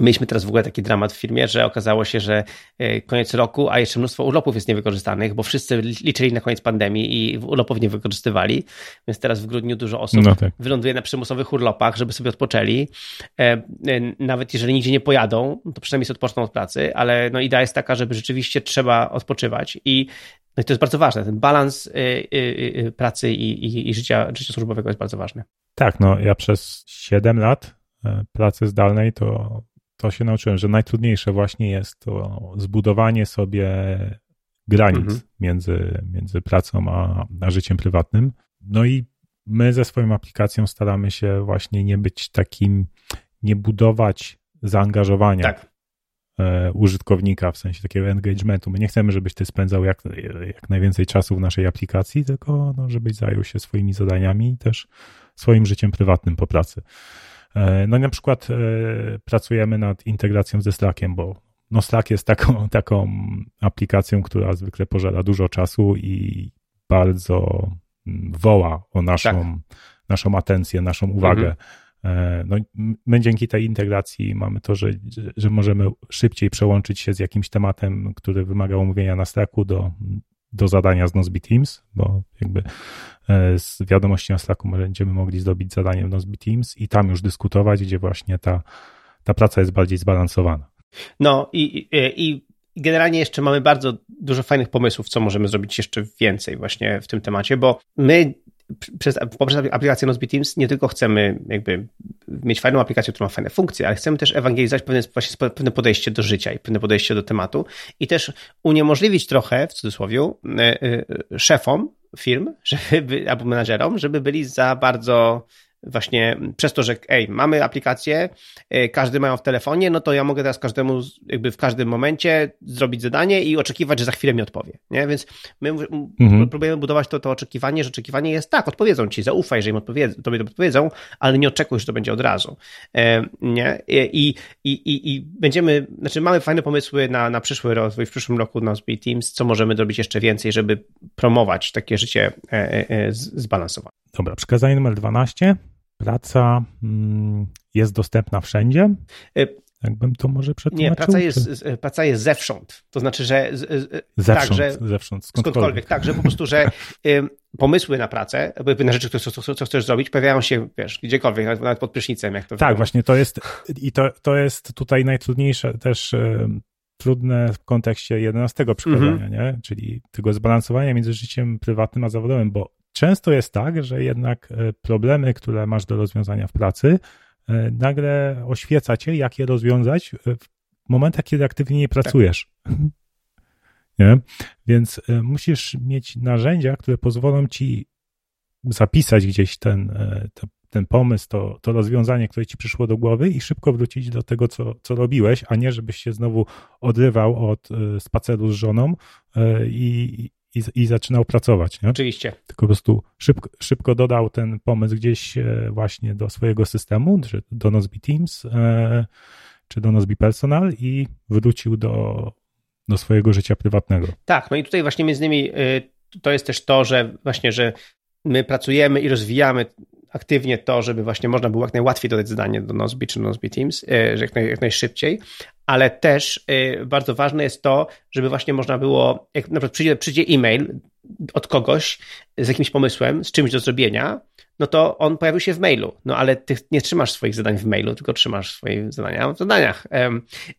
Mieliśmy teraz w ogóle taki dramat w firmie, że okazało się, że e, koniec roku, a jeszcze mnóstwo urlopów jest niewykorzystanych, bo wszyscy liczyli na koniec pandemii i urlopów nie wykorzystywali. Więc teraz w grudniu dużo osób no tak. wyląduje na przymusowych urlopach, żeby sobie odpoczęli. E, e, nawet jeżeli nigdzie nie pojadą, to przynajmniej odpoczną od pracy, ale no idea jest taka, żeby rzeczywiście trzeba odpoczywać i no i to jest bardzo ważne. Ten balans pracy i, i, i życia, życia służbowego jest bardzo ważny. Tak, no ja przez 7 lat pracy zdalnej to to się nauczyłem, że najtrudniejsze właśnie jest to zbudowanie sobie granic mhm. między, między pracą a, a życiem prywatnym. No i my ze swoją aplikacją staramy się właśnie nie być takim, nie budować zaangażowania tak. E, użytkownika, w sensie takiego engagementu. My nie chcemy, żebyś ty spędzał jak, jak najwięcej czasu w naszej aplikacji, tylko no, żebyś zajął się swoimi zadaniami i też swoim życiem prywatnym po pracy. E, no i na przykład e, pracujemy nad integracją ze Slackiem, bo no Slack jest taką, taką aplikacją, która zwykle pożera dużo czasu i bardzo mm, woła o naszą, tak. naszą atencję, naszą uwagę. Mhm. E, no, my dzięki tej integracji mamy to, że, że możemy szybciej przełączyć się z jakimś tematem, który wymaga omówienia na Slacku do, do zadania z Nozbe Teams, bo jakby e, z wiadomości na Slacku będziemy mogli zdobić zadanie w Nozbe Teams i tam już dyskutować, gdzie właśnie ta, ta praca jest bardziej zbalansowana. No i, i, i generalnie jeszcze mamy bardzo dużo fajnych pomysłów, co możemy zrobić jeszcze więcej właśnie w tym temacie, bo my przez, poprzez aplikację Nozbe Teams nie tylko chcemy jakby mieć fajną aplikację, która ma fajne funkcje, ale chcemy też ewangelizować pewne, właśnie pewne podejście do życia i pewne podejście do tematu i też uniemożliwić trochę, w cudzysłowie, e, e, szefom firm żeby, albo menadżerom, żeby byli za bardzo właśnie przez to, że ej, mamy aplikację, e, każdy ma ją w telefonie, no to ja mogę teraz każdemu jakby w każdym momencie zrobić zadanie i oczekiwać, że za chwilę mi odpowie, nie? Więc my mhm. próbujemy budować to, to oczekiwanie, że oczekiwanie jest tak, odpowiedzą ci, zaufaj, że im odpowiedzą, tobie odpowiedzą, ale nie oczekuj, że to będzie od razu, e, nie? I, i, i, i będziemy, znaczy mamy fajne pomysły na, na przyszły rozwój, w przyszłym roku na Speed Teams, co możemy zrobić jeszcze więcej, żeby promować takie życie e, zbalansowane. Dobra, przekazanie numer 12 praca mm, jest dostępna wszędzie? Y, Jakbym to może przetłumaczył? Nie, praca jest, praca jest zewsząd. To znaczy, że... Zewsząd, tak, że, zewsząd skądkolwiek. skądkolwiek. Tak, że po prostu, że pomysły na pracę, na rzeczy, które, co, co, chcesz zrobić, pojawiają się, wiesz, gdziekolwiek, nawet pod prysznicem. Jak to tak, właśnie to jest i to, to jest tutaj najtrudniejsze też trudne w kontekście 11 przykazania, mm -hmm. nie? czyli tego zbalansowania między życiem prywatnym a zawodowym, bo często jest tak, że jednak e, problemy, które masz do rozwiązania w pracy, e, nagle oświeca cię, jak je rozwiązać e, w momentach, kiedy aktywnie nie pracujesz. Tak. Nie? Więc musisz mieć narzędzia, które pozwolą ci zapisać gdzieś ten, ten pomysł, to, to rozwiązanie, które ci przyszło do głowy i szybko wrócić do tego, co, co robiłeś, a nie żebyś się znowu odrywał od spaceru z żoną i, i, i zaczynał pracować. Nie? Oczywiście. Tylko po prostu szybko, szybko dodał ten pomysł gdzieś e, właśnie do swojego systemu, czy do Nozbe Teams, e, czy do Nozbe Personal i wrócił do, do swojego życia prywatnego. Tak, no i tutaj właśnie między innymi e, to jest też to, że właśnie, że my pracujemy i rozwijamy aktywnie to, żeby właśnie można było jak najłatwiej dodać zadanie do Nozbe czy Nozbe Teams, że jak, naj, jak najszybciej, ale też y, bardzo ważne jest to, żeby właśnie można było, jak na przykład przyjdzie, przyjdzie e-mail od kogoś z jakimś pomysłem, z czymś do zrobienia, no to on pojawił się w mailu. No ale ty nie trzymasz swoich zadań w mailu, tylko trzymasz swoje zadania w zadaniach.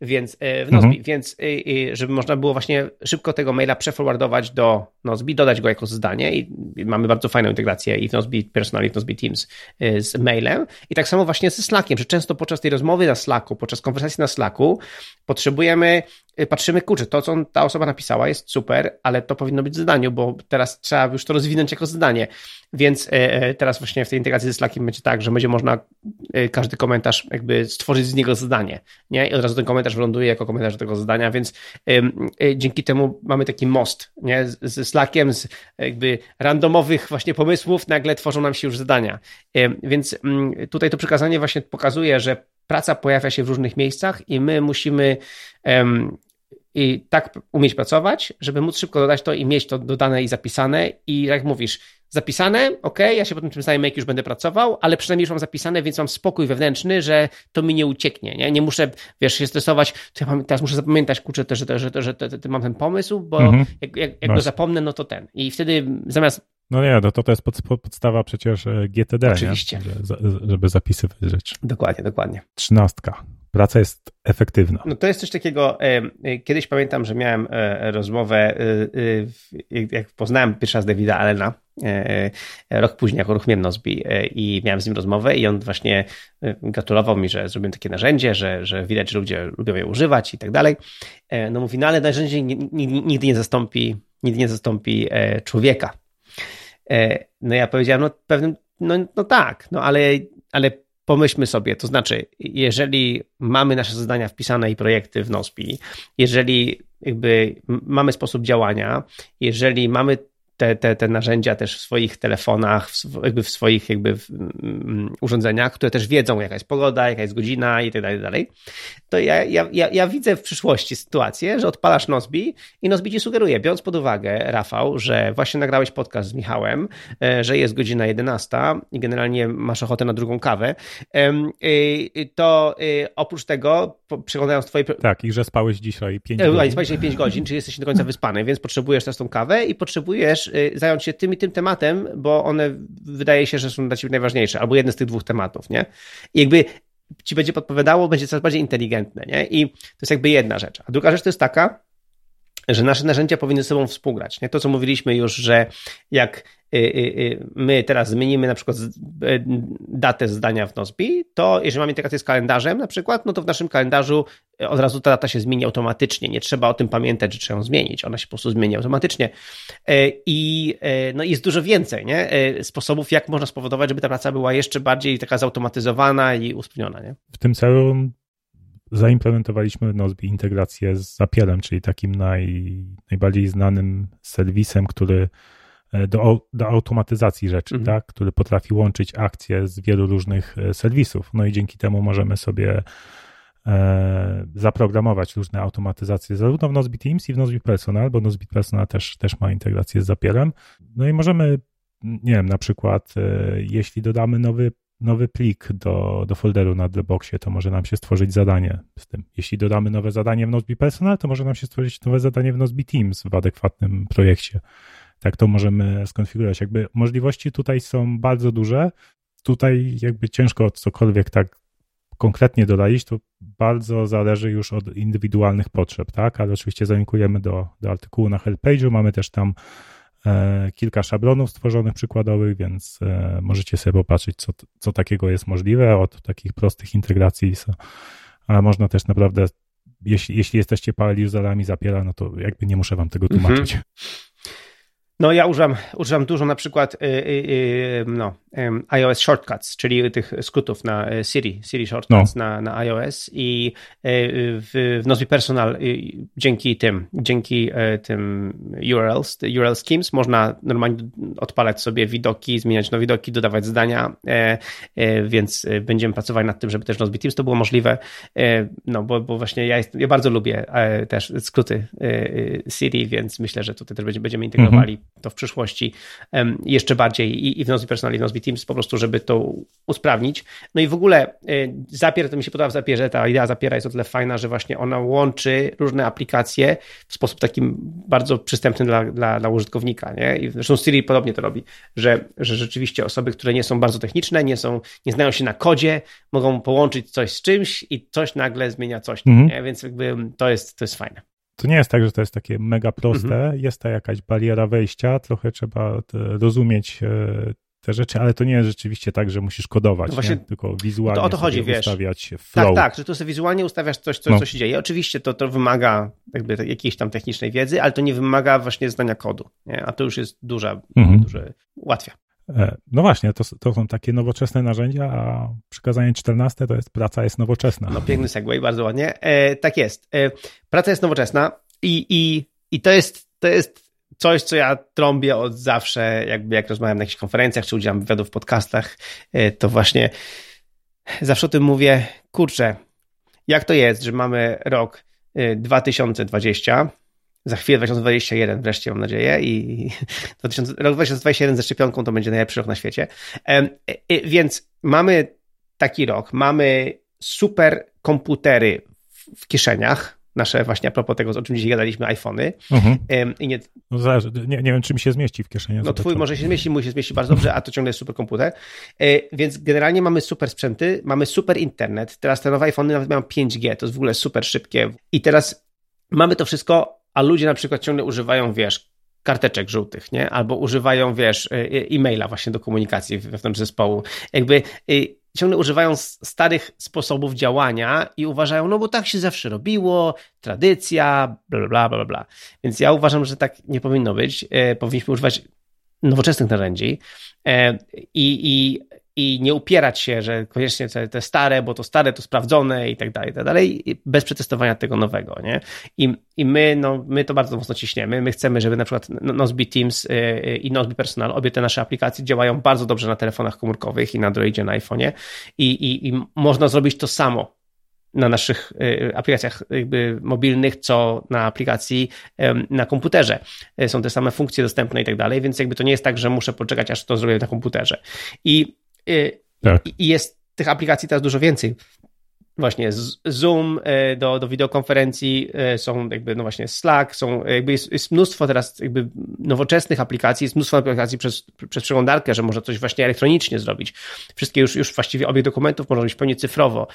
Więc e, w Nozbi, mhm. więc e, żeby można było właśnie szybko tego maila przeforwardować do Nozbi, dodać go jako zdanie i mamy bardzo fajną integrację i w Nozbi Personal i w Nozbi Teams e, z mailem. I tak samo właśnie ze Slackiem, że często podczas tej rozmowy na Slacku, podczas konwersacji na Slacku potrzebujemy patrzymy, kurczę, to, co ta osoba napisała jest super, ale to powinno być w zadaniu, bo teraz trzeba już to rozwinąć jako zadanie. Więc teraz właśnie w tej integracji ze Slackiem będzie tak, że będzie można y, każdy komentarz jakby stworzyć z niego zadanie, nie? I od razu ten komentarz wyląduje jako komentarz do tego zadania, więc y, dzięki temu mamy taki most, nie? Ze Slackiem, z jakby randomowych właśnie pomysłów nagle tworzą nam się już zadania. Więc tutaj to przekazanie właśnie pokazuje, że praca pojawia się w różnych miejscach i my musimy i tak umieć pracować, żeby móc szybko dodać to i mieć to dodane i zapisane. I jak mówisz, zapisane, ok, ja się potem tym samym make już będę pracował, ale przynajmniej już mam zapisane, więc mam spokój wewnętrzny, że to mi nie ucieknie, nie, nie muszę, wiesz, się stresować, to ja mam, teraz muszę zapamiętać, kurczę, że, że, że, że, że mam ten pomysł, bo mhm. jak, jak, jak go zapomnę, no to ten. I wtedy zamiast no nie, no to, to jest pod, podstawa przecież e, GTD, Oczywiście. Nie? żeby zapisywać rzeczy. Dokładnie, dokładnie. Trzynastka. Praca jest efektywna. No to jest coś takiego, e, e, kiedyś pamiętam, że miałem rozmowę, jak poznałem pierwszy raz Davida Allena, rok później jako uruchomiłem Nozbi i miałem z nim rozmowę i on właśnie gratulował mi, że zrobiłem takie narzędzie, że, że widać, że ludzie lubią je używać i tak dalej. No mówi, no ale narzędzie nigdy nie zastąpi, nigdy nie zastąpi człowieka. E, no ja powiedziałem, no pewnym, no, no tak, no ale, ale pomyślmy sobie, to znaczy, jeżeli mamy nasze zadania wpisane i projekty w NOSPI, jeżeli jakby mamy sposób działania, jeżeli mamy te, te, te narzędzia też w swoich telefonach, w, jakby w swoich jakby w, um, urządzeniach, które też wiedzą, jaka jest pogoda, jaka jest godzina i tak dalej, dalej, to ja, ja, ja, ja widzę w przyszłości sytuację, że odpalasz Nozbi i Nozbi ci sugeruje, biorąc pod uwagę, Rafał, że właśnie nagrałeś podcast z Michałem, e, że jest godzina 11 i generalnie masz ochotę na drugą kawę, to oprócz tego, przeglądając twoje... Tak, i że spałeś dzisiaj 5 e, godzin. Spałeś dzisiaj 5 godzin, czyli jesteś do końca wyspany, więc potrzebujesz teraz tą kawę i potrzebujesz Y, zająć się tym i tym tematem, bo one wydaje się, że są dla ciebie najważniejsze, albo jeden z tych dwóch tematów, nie? I jakby ci będzie podpowiadało, będzie coraz bardziej inteligentne, nie? I to jest jakby jedna rzecz. A druga rzecz to jest taka, że nasze narzędzia powinny ze sobą współgrać. Nie? To, co mówiliśmy już, że jak y, y, y, my teraz zmienimy na przykład datę zdania w Nozbi, to jeżeli mamy integrację z kalendarzem na przykład, no to w naszym kalendarzu od razu ta data się zmieni automatycznie. Nie trzeba o tym pamiętać, że trzeba ją zmienić. Ona się po prostu zmieni automatycznie. I no, jest dużo więcej nie? sposobów, jak można spowodować, żeby ta praca była jeszcze bardziej taka zautomatyzowana i usprawniona. Nie? W tym celu zaimplementowaliśmy w Nozbi integrację z Zapierem, czyli takim naj, najbardziej znanym serwisem, który e, do, do automatyzacji rzeczy, mhm. tak, który potrafi łączyć akcje z wielu różnych e, serwisów. No i dzięki temu możemy sobie e, zaprogramować różne automatyzacje zarówno w Nozbi Teams i w Nozbi Personal, bo Nozbi Personal też, też ma integrację z Zapierem. No i możemy, nie wiem, na przykład e, jeśli dodamy nowy nowy plik do, do folderu na Dropboxie, to może nam się stworzyć zadanie z tym. Jeśli dodamy nowe zadanie w Nozbi Personal, to może nam się stworzyć nowe zadanie w Nozbi Teams w adekwatnym projekcie. Tak to możemy skonfigurować. Jakby możliwości tutaj są bardzo duże. Tutaj jakby ciężko cokolwiek tak konkretnie dodać, to bardzo zależy już od indywidualnych potrzeb, tak? Ale oczywiście zalinkujemy do, do artykułu na help page'u, mamy też tam kilka szablonów stworzonych przykładowych, więc e, możecie sobie popatrzeć, co, co takiego jest możliwe od takich prostych integracji. A można też naprawdę, jeśli, jeśli jesteście power userami Zapiera, no to jakby nie muszę wam tego tłumaczyć. Mhm. No ja używam, używam dużo na przykład y, y, y, no, iOS Shortcuts, czyli tych skrótów na Siri, Siri Shortcuts no. na, na iOS i w, w Nozbe Personal dzięki tym, dzięki tym URLs, URL schemes można normalnie odpalać sobie widoki, zmieniać nowe widoki, dodawać zdania, więc będziemy pracować nad tym, żeby też Nozbe Teams to było możliwe, no bo, bo właśnie ja, jest, ja bardzo lubię też skróty Siri, więc myślę, że tutaj też będziemy integrowali mhm to w przyszłości jeszcze bardziej i w Nozbe Personal i w Nozbe Teams po prostu, żeby to usprawnić. No i w ogóle y, Zapier, to mi się podoba w Zapierze, ta idea Zapiera jest o tyle fajna, że właśnie ona łączy różne aplikacje w sposób takim bardzo przystępny dla, dla, dla użytkownika, nie? I zresztą Siri podobnie to robi, że, że rzeczywiście osoby, które nie są bardzo techniczne, nie są, nie znają się na kodzie, mogą połączyć coś z czymś i coś nagle zmienia coś, mhm. Więc jakby to jest, to jest fajne to nie jest tak, że to jest takie mega proste. Mhm. Jest ta jakaś bariera wejścia, trochę trzeba rozumieć e, te rzeczy, ale to nie jest rzeczywiście tak, że musisz kodować, no właśnie, tylko wizualnie to o to chodzi, wiesz. ustawiać tak, flow. Tak, tak, że tu sobie wizualnie ustawiasz coś, coś no. co się dzieje. Oczywiście to, to wymaga jakby jakiejś tam technicznej wiedzy, ale to nie wymaga właśnie znania kodu, nie? a to już jest duża, mhm. duże, ułatwia. E, no właśnie, to, to są takie nowoczesne narzędzia, a przykazanie 14 to jest praca jest nowoczesna. No piękny segway, bardzo ładnie. E, tak jest. E, praca jest nowoczesna i, i, i to, jest, to jest coś, co ja trąbię od zawsze, jakby jak rozmawiam na jakichś konferencjach, czy udzielam wywiadów w podcastach, e, to właśnie zawsze o tym mówię, kurczę, jak to jest, że mamy rok 2020, e, za chwilę 2021 wreszcie mam nadzieję i 2000, rok 2021 ze szczepionką to będzie najlepszy rok na świecie. E, więc mamy taki rok, mamy super komputery w kieszeniach, nasze właśnie a propos tego, o czym dzisiaj gadaliśmy, iPhony. Mhm. I nie, no zależy, nie, nie wiem, czy mi się zmieści w kieszeni. No twój może się zmieści, mój się zmieści bardzo dobrze, a to ciągle jest super komputer. E, więc generalnie mamy super sprzęty, mamy super internet. Teraz te nowe iPhony nawet mają 5G, to jest w ogóle super szybkie. I teraz mamy to wszystko, a ludzie na przykład ciągle używają, wiesz, karteczek żółtych, nie? Albo używają, wiesz, e, e, e-maila właśnie do komunikacji wewnątrz zespołu. Jakby ciągle używają starych sposobów działania i uważają, no bo tak się zawsze robiło, tradycja, bla, bla, bla, bla. Więc ja uważam, że tak nie powinno być. E, powinniśmy używać nowoczesnych narzędzi e, i, i i nie upierać się, że koniecznie te, te, stare, bo to stare, to sprawdzone i tak dalej, i tak dalej, bez przetestowania tego nowego, nie? I, i my, no, my to bardzo mocno ciśniemy. My chcemy, żeby na przykład Nozbe Teams y, y, i Nozbe Personal, obie te nasze aplikacje działają bardzo dobrze na telefonach komórkowych i na Androidzie, na iPhone'ie i, i, i można zrobić to samo na naszych y, aplikacjach jakby mobilnych, co na aplikacji na komputerze. Są te same funkcje dostępne i tak dalej, więc jakby to nie jest tak, że muszę poczekać, aż to zrobię na komputerze. I tak. I jest tych aplikacji teraz dużo więcej. właśnie Zoom e, do, do wideokonferencji, e, są jakby, no właśnie Slack, są jakby jest, jest, mnóstwo teraz jakby nowoczesnych aplikacji, jest mnóstwo aplikacji przez, przez przeglądarkę, że można coś właśnie elektronicznie zrobić. Wszystkie już, już właściwie obieg dokumentów można robić w pełni cyfrowo.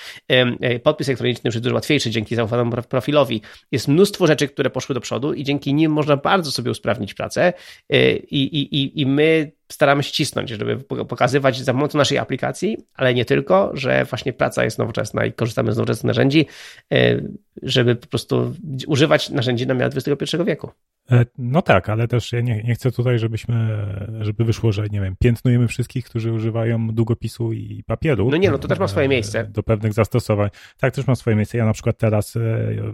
Podpis elektroniczny już jest dużo łatwiejszy dzięki zaufanemu profilowi. Jest mnóstwo rzeczy, które poszły do przodu i dzięki nim można bardzo sobie usprawnić pracę i, i, i, i my staramy się cisnąć, żeby pokazywać za pomocą naszej aplikacji, ale nie tylko, że właśnie praca jest nowoczesna i korzystamy z nowoczesnych narzędzi, e, żeby po prostu używać narzędzi na miarę XXI wieku. E, no tak, ale też ja nie, nie, chcę tutaj, żebyśmy, żeby wyszło, że nie wiem, piętnujemy wszystkich, którzy używają długopisu i papieru. No nie, no to też ma swoje miejsce. Do pewnych zastosowań. Tak, też ma swoje miejsce. Ja na przykład teraz, e,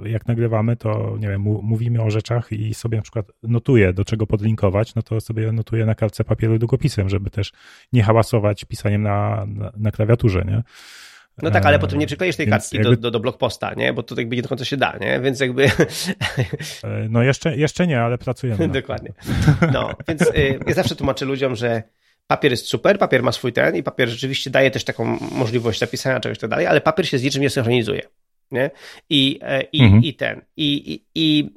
jak nagrywamy, to nie wiem, mówimy o rzeczach i sobie na przykład notuję, do czego podlinkować, no to sobie notuję na kartce papieru długopisem, żeby też nie hałasować pisaniem na, na, na klawiaturze, nie? No tak, ale potem nie przykleisz tej kartki jakby... do, do, do blogposta, nie? Bo to jakby nie do końca się da, nie? Więc jakby... E, no jeszcze, jeszcze nie, ale pracujemy. Dokładnie. No, więc y, ja zawsze tłumaczę ludziom, że papier jest super, papier ma swój ten i papier rzeczywiście daje też taką możliwość napisania czegoś tak dalej, ale papier się z niczym nie synchronizuje, nie? I, e, i, mhm. i ten. I, i, I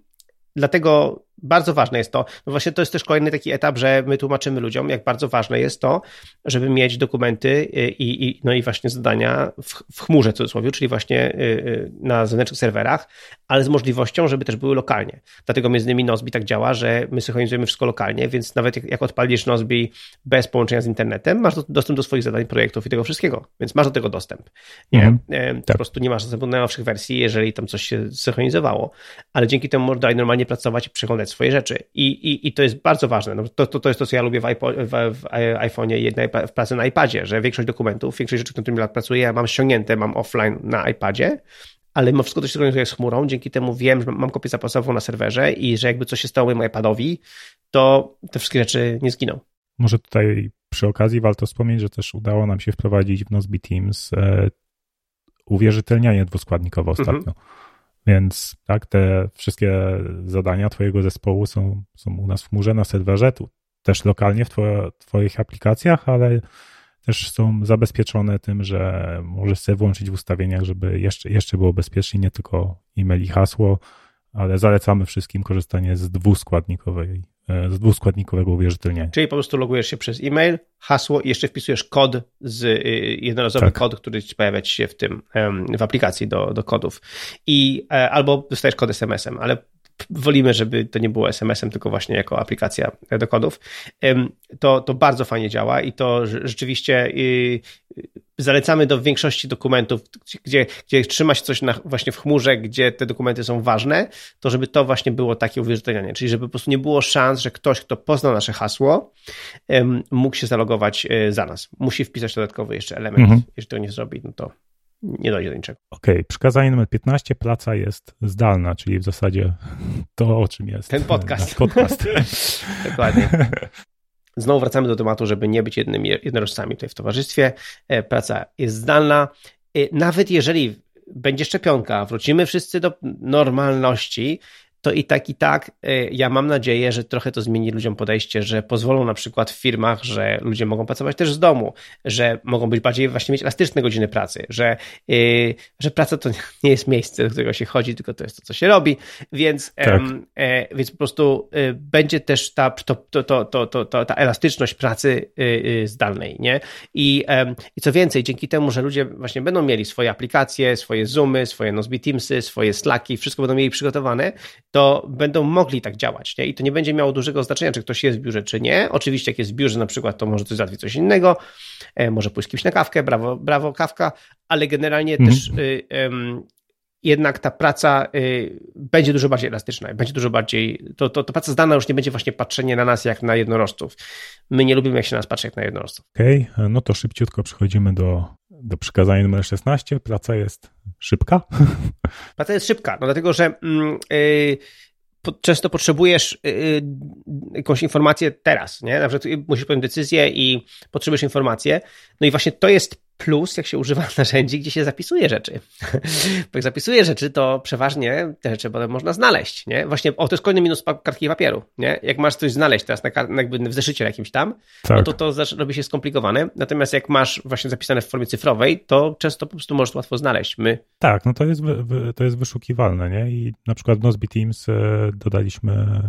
dlatego bardzo ważne jest to, no właśnie to jest też kolejny taki etap, że my tłumaczymy ludziom, jak bardzo ważne jest to, żeby mieć dokumenty i, i no i właśnie zadania w, w chmurze, w cudzysłowie, czyli właśnie y, y, na zewnętrznych serwerach, ale z możliwością, żeby też były lokalnie. Dlatego między innymi Nozbi tak działa, że my synchronizujemy wszystko lokalnie, więc nawet jak, jak odpalisz Nozbi bez połączenia z internetem, masz dostęp do swoich zadań, projektów i tego wszystkiego, więc masz do tego dostęp. Nie? Mhm, tak. Po prostu nie masz dostępu do najnowszych wersji, jeżeli tam coś się synchronizowało, ale dzięki temu można normalnie pracować i przeglądać swoje rzeczy. I, i, i to jest bardzo ważne. No, to, to, to jest to, co ja lubię w, iPod, w, w iPhone'ie i w pracy na iPadzie, że większość dokumentów, większość rzeczy, nad którymi pracuję, ja mam ściągnięte, mam offline na iPadzie, ale mimo wszystko to się synchronizuje z chmurą, dzięki temu wiem, że mam kopię zapasową na serwerze i że jakby coś się stało mojemu iPadowi, to te wszystkie rzeczy nie zginą. Może tutaj przy okazji warto wspomnieć, że też udało nam się wprowadzić w Nozbe Teams e, uwierzytelnianie dwuskładnikowe ostatnio. Mhm. Więc tak, te wszystkie zadania Twojego zespołu są, są u nas w chmurze na serwerze, tu też lokalnie w Twoich aplikacjach, ale też są zabezpieczone tym, że możesz sobie włączyć w ustawieniach, żeby jeszcze, jeszcze było bezpiecznie, nie tylko e-mail i hasło, ale zalecamy wszystkim korzystanie z dwuskładnikowej E, z dwuskładnikowego uwierzytelniania. Czyli po prostu logujesz się przez e-mail, hasło i jeszcze wpisujesz kod z y, jednorazowy tak. kod, który ci pojawia ci się w tym, w aplikacji do, do kodów. I e, albo dostajesz kod SMS-em, ale wolimy, żeby to nie było SMS-em, tylko właśnie jako aplikacja do kodów. To, to bardzo fajnie działa i to rzeczywiście y, zalecamy do większości dokumentów, gdzie, gdzie trzyma się coś na, właśnie w chmurze, gdzie te dokumenty są ważne, to żeby to właśnie było takie uwierzytelnianie, czyli żeby po prostu nie było szans, że ktoś, kto poznał nasze hasło, mógł się zalogować e, za nas. Musi wpisać dodatkowy jeszcze element. Mhm. Jeżeli to nie zrobi, no to nie dojdzie do niczego. Okej, okay. przykazanie numer 15, praca jest zdalna, czyli w zasadzie to, o czym jest. Ten podcast. podcast. Dokładnie. Znowu wracamy do tematu, żeby nie być jednymi jednorożcami tutaj w towarzystwie. E, praca jest zdalna. E, nawet jeżeli będzie szczepionka, wrócimy wszyscy do normalności, to i tak, i tak y, ja mam nadzieję, że trochę to zmieni ludziom podejście, że pozwolą na przykład w firmach, że ludzie mogą pracować też z domu, że mogą być bardziej właśnie mieć elastyczne godziny pracy, że, yy, że praca to nie jest miejsce, do którego się chodzi, tylko to jest to, co się robi, więc, tak. e, więc po prostu y, będzie też ta, to, to, to, to, to, ta elastyczność pracy y, zdalnej, nie? I, I co więcej, dzięki temu, że ludzie właśnie będą mieli swoje aplikacje, swoje Zoomy, swoje Nozbe Teamsy, swoje Slacki, wszystko będą mieli przygotowane, to będą mogli tak działać. Nie? I to nie będzie miało dużego znaczenia, czy ktoś jest w biurze, czy nie. Oczywiście, jak jest w biurze na przykład, to może coś załatwić coś innego, e, może pójść kimś na kawkę, brawo, brawo kawka, ale generalnie mhm. też y, y, jednak ta praca y, będzie dużo bardziej elastyczna, będzie dużo bardziej, to, to, to praca zdana już nie będzie właśnie patrzenie na nas jak na jednorożców. My nie lubimy, jak się na nas patrzy jak na jednorożców. Okej, okay, no to szybciutko przechodzimy do, do przykazania numer 16. Praca jest szybka? Praca jest szybka, no dlatego, że yy, często potrzebujesz yy, jakąś informację teraz, nie? Na przykład musisz podjąć decyzję i potrzebujesz informację. No i właśnie to jest plus jak się używa narzędzi, gdzie się zapisuje rzeczy. Bo jak zapisuje rzeczy, to przeważnie te rzeczy potem można znaleźć, nie? Właśnie, o, to jest kolejny minus kartki papieru, nie? Jak masz coś znaleźć teraz na, jakby w zeszycie jakimś tam, no tak. no to to robi się skomplikowane. Natomiast jak masz właśnie zapisane w formie cyfrowej, to często po prostu możesz łatwo znaleźć. My... Tak, no to jest, to jest wyszukiwalne, nie? I na przykład w Nozbe Teams e, dodaliśmy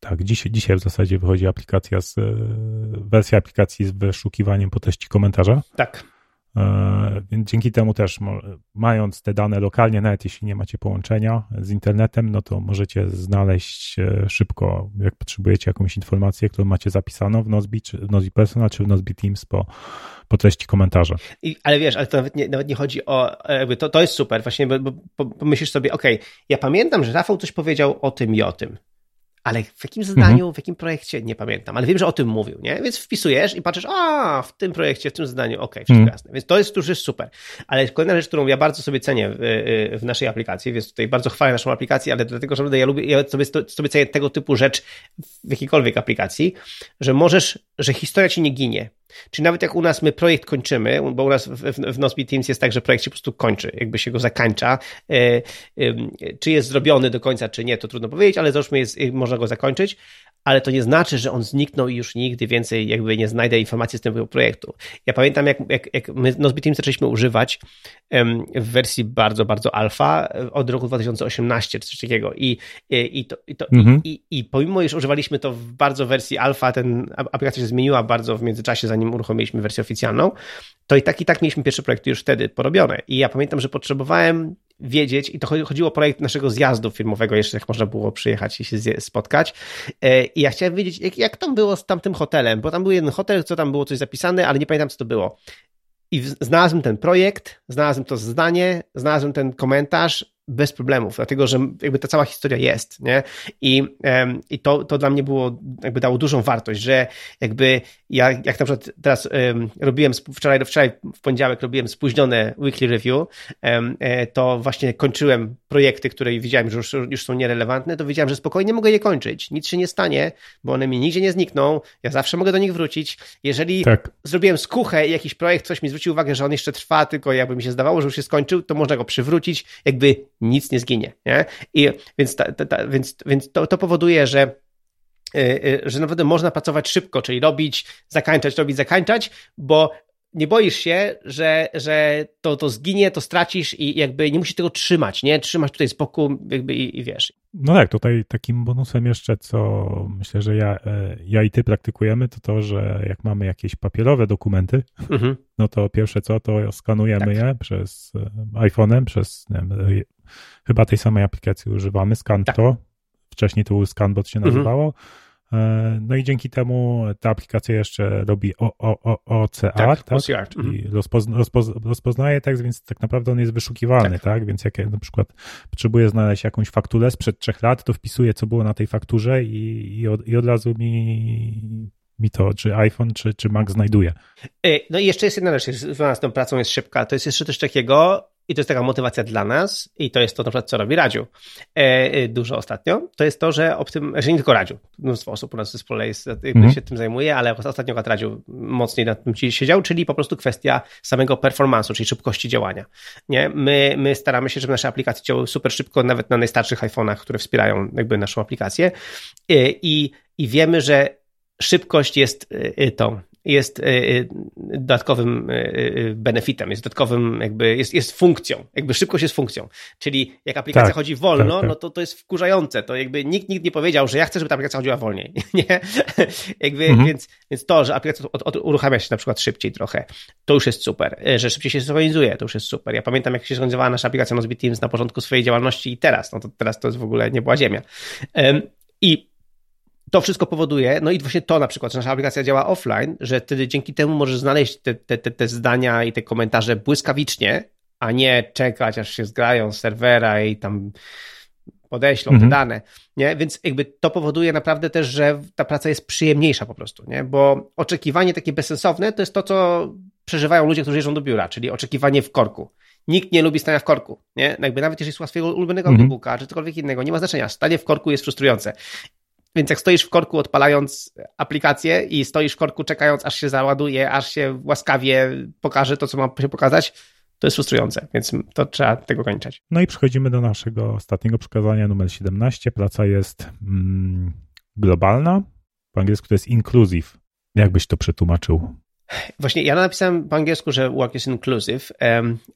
tak, dzisiaj, dzisiaj w zasadzie wychodzi aplikacja z, e, wersja aplikacji z wyszukiwaniem po treści komentarza. Tak. E, więc dzięki temu też, mając te dane lokalnie, nawet jeśli nie macie połączenia z internetem, no to możecie znaleźć e, szybko, jak potrzebujecie jakąś informację, którą macie zapisaną w Nozbi, czy w Nozbi Personal, czy w Nozbi Teams po, po treści komentarza. I, ale wiesz, ale to nawet nie, nawet nie chodzi o, jakby to, to jest super, właśnie, bo, bo pomyślisz sobie, ok, ja pamiętam, że Rafał coś powiedział o tym i o tym ale w jakim zadaniu, mhm. w jakim projekcie, nie pamiętam, ale wiem, że o tym mówił, nie? Więc wpisujesz i patrzysz, a, w tym projekcie, w tym zadaniu, okej, okay, wszystko mhm. jasne. Więc to jest już jest super. Ale kolejna rzecz, którą ja bardzo sobie cenię w, w, naszej aplikacji, więc tutaj bardzo chwalę naszą aplikację, ale dlatego, że ja lubię, ja sobie, sobie cenię tego typu rzecz w jakiejkolwiek aplikacji, że możesz, że historia ci nie ginie. Czyli nawet jak u nas my projekt kończymy, bo u nas w, w, Nozbe Teams jest tak, że projekt się po prostu kończy, jakby się go zakańcza. E, e, czy jest zrobiony do końca, czy nie, to trudno powiedzieć, ale załóżmy, jest, można go zakończyć, ale to nie znaczy, że on zniknął i już nigdy więcej jakby nie znajdę informacji z tego projektu. Ja pamiętam, jak, jak, jak my Nozbe Teams zaczęliśmy używać w wersji bardzo, bardzo alfa od roku 2018 czy coś takiego i, i, i, to, i, to, mhm. i, i, pomimo, iż używaliśmy to w bardzo wersji alfa, ten aplikacja się zmieniła bardzo w międzyczasie, zanim uruchomiliśmy wersję oficjalną, to i tak i tak mieliśmy pierwsze projekty już wtedy porobione. I ja pamiętam, że potrzebowałem wiedzieć, i to chodziło o projekt naszego zjazdu filmowego, jeszcze jak można było przyjechać i się spotkać. E, I ja chciałem wiedzieć, jak, jak tam było z tamtym hotelem, bo tam był jeden hotel, co tam było coś zapisane, ale nie pamiętam, co to było. I znalazłem ten projekt, znalazłem to zdanie, znalazłem ten komentarz bez problemów, dlatego że jakby ta cała historia jest, nie? I, i to, to dla mnie było, jakby dało dużą wartość, że jakby ja, jak na przykład teraz robiłem wczoraj wczoraj, w poniedziałek robiłem spóźnione weekly review, um, to właśnie kończyłem projekty, które widziałem, że już, już są nierelewantne, to wiedziałem, że spokojnie mogę je kończyć, nic się nie stanie, bo one mi nigdzie nie znikną, ja zawsze mogę do nich wrócić. Jeżeli tak. zrobiłem skuchę i jakiś projekt, ktoś mi zwrócił uwagę, że on jeszcze trwa, tylko jakby mi się zdawało, że już się skończył, to można go przywrócić, jakby nic nie zginie. Nie? I więc, ta, ta, ta, więc, więc to, to powoduje, że y, y, że naprawdę można pracować szybko, czyli robić, zakańczać, robić, zakańczać, bo nie boisz się, że, że to, to zginie, to stracisz i jakby nie musisz tego trzymać, nie? Trzymać tutaj z boku jakby i, i wiesz. No tak, tutaj takim bonusem jeszcze, co myślę, że ja, e, ja i ty praktykujemy, to to, że jak mamy jakieś papierowe dokumenty, mhm. no to pierwsze co, to skanujemy tak. je przez e, iPhone'em, przez wiem, e, chyba tej samej aplikacji używamy, ScanTo. Tak. Wcześniej to był ScanBot się mhm. nazywało. Mhm no i dzięki temu ta aplikacja jeszcze robi o, o, o, OCR, tak? tak? OCR. I mhm. rozpozna, rozpoz, rozpoznaje tekst, więc tak naprawdę on jest wyszukiwalny, tak. tak? Więc jak ja na przykład potrzebuję znaleźć jakąś fakturę sprzed trzech lat, to wpisuję, co było na tej fakturze i, i, od, i od razu mi mi to, czy iPhone, czy, czy Mac znajduje. E, no i jeszcze jest jedna rzecz, związana z tą pracą jest szybka, to jest jeszcze coś takiego, i to jest taka motywacja dla nas, i to jest to na przykład, co robi Radziu e, e, dużo ostatnio, to jest to, że optym, że nie tylko Radziu, mnóstwo osób u nas w zespole jest, mm. się tym zajmuje, ale ostatnio Radziu mocniej nad tym siedział, czyli po prostu kwestia samego performance'u, czyli szybkości działania. Nie? My, my staramy się, żeby nasze aplikacje działały super szybko, nawet na najstarszych iPhone'ach, które wspierają jakby naszą aplikację i, i wiemy, że szybkość jest tą jest e, e, dodatkowym e, benefitem, jest dodatkowym jakby, jest, jest funkcją, jakby szybkość jest funkcją, czyli jak aplikacja tak, chodzi wolno, tak, tak. no to to jest wkurzające, to jakby nikt, nikt nie powiedział, że ja chcę, żeby ta aplikacja chodziła wolniej, nie? jakby, mhm. więc, więc to, że aplikacja od, od, uruchamia się na przykład szybciej trochę, to już jest super, że szybciej się zorganizuje, to już jest super. Ja pamiętam, jak się zorganizowała nasza aplikacja Nozbe Teams na początku swojej działalności i teraz, no to teraz to jest w ogóle nie była ziemia. I to wszystko powoduje, no i właśnie to na przykład, że nasza aplikacja działa offline, że wtedy dzięki temu możesz znaleźć te, te, te, te zdania i te komentarze błyskawicznie, a nie czekać, aż się zgrają z serwera i tam podeślą mhm. te dane, nie? Więc jakby to powoduje naprawdę też, że ta praca jest przyjemniejsza po prostu, nie? Bo oczekiwanie takie bezsensowne to jest to, co przeżywają ludzie, którzy jeżdżą do biura, czyli oczekiwanie w korku. Nikt nie lubi stania w korku, nie? Jakby nawet jeżeli słucha swojego ulubionego mhm. audiobooka, czy cokolwiek innego, nie ma znaczenia. Stanie w korku jest frustrujące. Więc jak stoisz w korku odpalając aplikację i stoisz w korku czekając, aż się załaduje, aż się łaskawie pokaże to, co ma się pokazać, to jest frustrujące, więc to trzeba tego kończyć. No i przechodzimy do naszego ostatniego przekazania, numer 17. Praca jest mm, globalna. Po angielsku to jest inclusive. Jak byś to przetłumaczył? Właśnie ja napisałem po angielsku, że work is inclusive,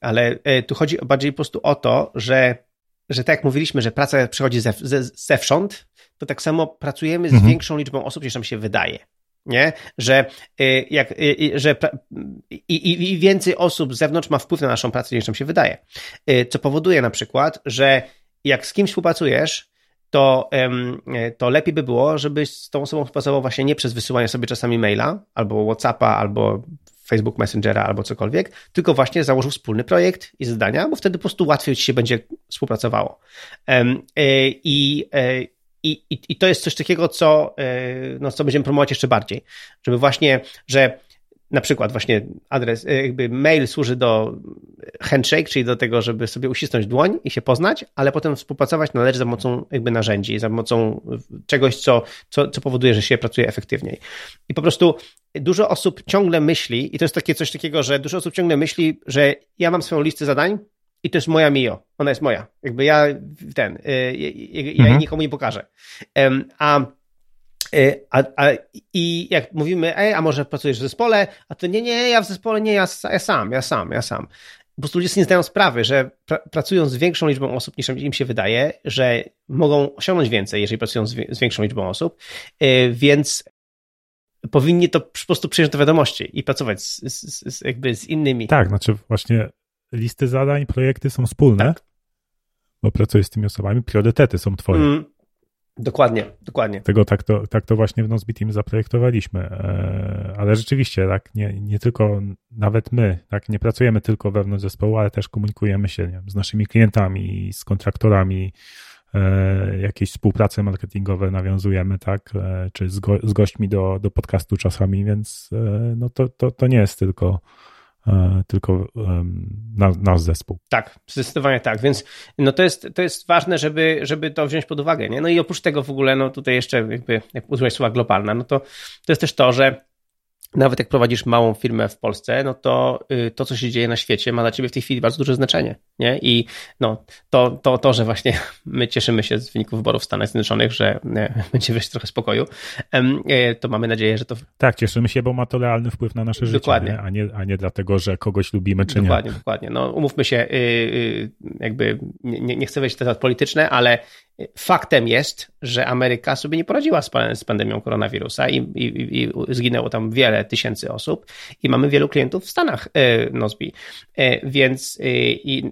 ale e, tu chodzi bardziej po prostu o to, że, że tak jak mówiliśmy, że praca przychodzi ze, ze, zewsząd, to tak samo pracujemy z mhm. większą liczbą osób niż nam się wydaje. Nie? Że, y, jak, y, y, że i, i więcej osób z zewnątrz ma wpływ na naszą pracę niż nam się wydaje. Co powoduje na przykład, że jak z kimś współpracujesz, to, to lepiej by było, żebyś z tą osobą współpracował właśnie nie przez wysyłanie sobie czasami maila, albo Whatsappa, albo Facebook Messengera, albo cokolwiek, tylko właśnie założył wspólny projekt i zadania, bo wtedy po prostu łatwiej ci się będzie współpracowało. I, i, i, I to jest coś takiego, co, e, no, co będziemy promować jeszcze bardziej. Żeby właśnie, że na przykład właśnie adres, e, jakby mail służy do handshake, czyli do tego, żeby sobie uścisnąć dłoń i się poznać, ale potem współpracować należy za pomocą jakby narzędzi, za pomocą czegoś, co, co, co powoduje, że się pracuje efektywniej. I po prostu dużo osób ciągle myśli, i to jest takie coś takiego, że dużo osób ciągle myśli, że ja mam swoją listę zadań, i to jest moja Mio. Ona jest moja. Jakby ja ten, y, ja mhm. nikomu nie pokażę. A, y, a, a, I jak mówimy, ej, a może pracujesz w zespole? A to nie, nie, ja w zespole nie, ja, ja sam, ja sam, ja sam. Po prostu ludzie sobie nie zdają sprawy, że pra, pracują z większą liczbą osób niż im się wydaje, że mogą osiągnąć więcej, jeżeli pracują z, z większą liczbą osób, y, więc powinni to po prostu przyjąć do wiadomości i pracować z, z, z, jakby z innymi. Tak, znaczy właśnie listy zadań, projekty są wspólne, tak. bo pracujesz z tymi osobami, priorytety są twoje. Mm, dokładnie, dokładnie. Tego tak to, tak to właśnie w Nozbe Team zaprojektowaliśmy, e, ale rzeczywiście, tak, nie, nie tylko, nawet my, tak, nie pracujemy tylko wewnątrz zespołu, ale też komunikujemy się wiem, z naszymi klientami, z kontraktorami, e, jakieś współprace marketingowe nawiązujemy, tak, e, czy z, go, z gośćmi do, do podcastu czasami, więc no to, to, to nie jest tylko tylko nasz zespół. Tak, zdecydowanie tak, więc no to jest, to jest ważne, żeby, żeby to wziąć pod uwagę, nie? No i oprócz tego w ogóle, no tutaj jeszcze jakby, jak użyłeś słowa globalna, no to, to jest też to, że nawet jak prowadzisz małą firmę w Polsce, no to y, to, co się dzieje na świecie, ma dla ciebie w tej chwili bardzo duże znaczenie. Nie? I no, to, to, to, że właśnie my cieszymy się z wyników wyborów w Stanach Zjednoczonych, że będzie wreszcie trochę spokoju, e, to mamy nadzieję, że to. Tak, cieszymy się, bo ma to realny wpływ na nasze dokładnie. życie, nie? A, nie, a nie dlatego, że kogoś lubimy czy dokładnie, nie. Dokładnie, dokładnie. No, umówmy się, y, y, jakby nie, nie chcę wejść w temat polityczne, ale Faktem jest, że Ameryka sobie nie poradziła z, pandemią koronawirusa i, i, i, zginęło tam wiele tysięcy osób i mamy wielu klientów w Stanach e, Nozbi. E, więc e,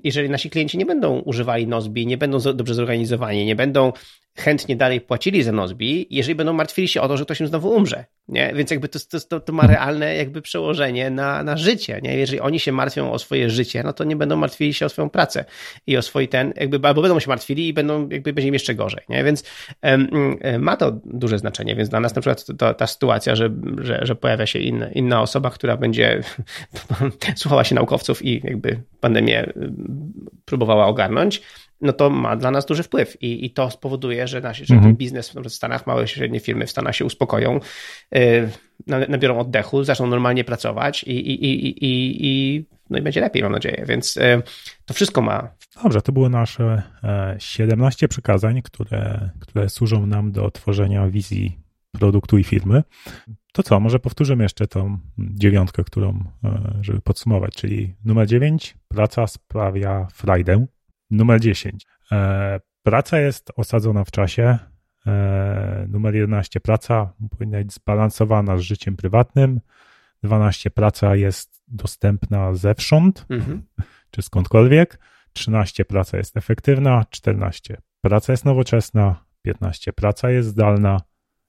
jeżeli nasi klienci nie będą używali Nozbi, nie będą dobrze zorganizowani, nie będą chętnie dalej płacili za Nozbi, jeżeli będą martwili się o to, że ktoś im znowu umrze. Nie? Więc jakby to, to, to ma realne jakby przełożenie na, na życie. Nie? Jeżeli oni się martwią o swoje życie, no to nie będą martwili się o swoją pracę i o swój ten, jakby, albo będą się martwili i będą, jakby będzie im jeszcze gorzej. Nie? Więc um, ma to duże znaczenie. Więc dla nas na przykład to, ta sytuacja, że, że, że pojawia się inna, inna osoba, która będzie słuchała się naukowców i jakby pandemię próbowała ogarnąć, no to ma dla nas duży wpływ i, i to spowoduje, że, nasz, że ten mhm. biznes w Stanach, małe i średnie firmy w Stanach się uspokoją, yy, nabiorą oddechu, zaczną normalnie pracować i, i, i, i, i, no i będzie lepiej, mam nadzieję, więc yy, to wszystko ma. Dobrze, to było nasze 17 e, przekazań, które, które służą nam do tworzenia wizji produktu i firmy. To co, może powtórzymy jeszcze tą dziewiątkę, którą, e, żeby podsumować, czyli numer 9, praca sprawia frajdę. Numer 10. E, praca jest osadzona w czasie. E, numer 11. Praca powinna być zbalansowana z życiem prywatnym. 12. Praca jest dostępna zewsząd, mhm. czy skądkolwiek. 13. Praca jest efektywna. 14. Praca jest nowoczesna. 15. Praca jest zdalna.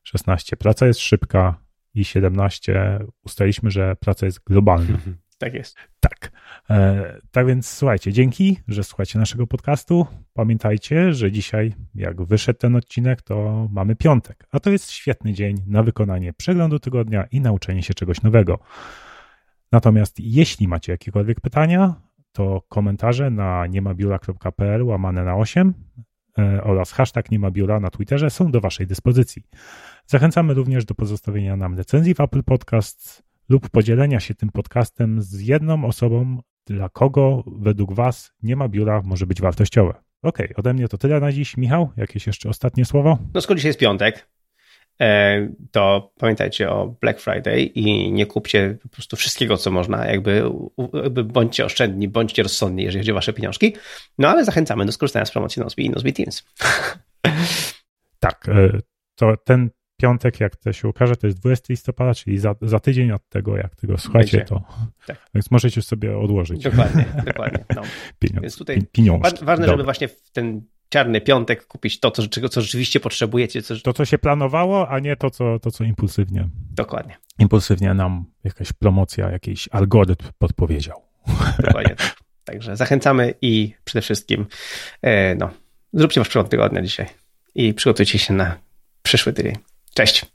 16. Praca jest szybka. I 17. Ustaliśmy, że praca jest globalna. Mhm. Tak jest. Tak. E, tak więc słuchajcie, dzięki, że słuchacie naszego podcastu. Pamiętajcie, że dzisiaj, jak wyszedł ten odcinek, to mamy piątek, a to jest świetny dzień na wykonanie przeglądu tygodnia i nauczenie się czegoś nowego. Natomiast jeśli macie jakiekolwiek pytania, to komentarze na niemabiura.pl łamane na 8 e, oraz hashtag nie ma biura na Twitterze są do Waszej dyspozycji. Zachęcamy również do pozostawienia nam recenzji w Apple Podcasts lub podzielenia się tym podcastem z jedną osobą, dla kogo według Was nie ma biura może być wartościowe. Okej, okay, ode mnie to tyle na dziś. Michał, jakieś jeszcze ostatnie słowo? No skoro dzisiaj jest piątek, e, to pamiętajcie o Black Friday i nie kupcie po prostu wszystkiego, co można. Jakby, jakby bądźcie oszczędni, bądźcie rozsądni, jeżeli chodzi o wasze pieniążki. No ale zachęcamy do skorzystania z promocji Nozbi i Nozbi Teams. Tak, e, to ten piątek, jak to się ukaże, to jest 20 listopada, czyli za, za tydzień od tego, jak tego słuchacie, to tak. więc możecie sobie odłożyć. Dokładnie, dokładnie. No. Pieniądz, więc tutaj pieniążki. Ważne, Dobra. żeby właśnie w ten czarny piątek kupić to, co, czego, co rzeczywiście potrzebujecie. Co... To, co się planowało, a nie to, co, to, co impulsywnie. Dokładnie. Impulsywnie nam jakaś promocja, jakiś algorytm podpowiedział. Dokładnie tak. Także zachęcamy i przede wszystkim e, no, zróbcie wasz przegląd tygodnia dzisiaj i przygotujcie się na przyszły tydzień. Cześć.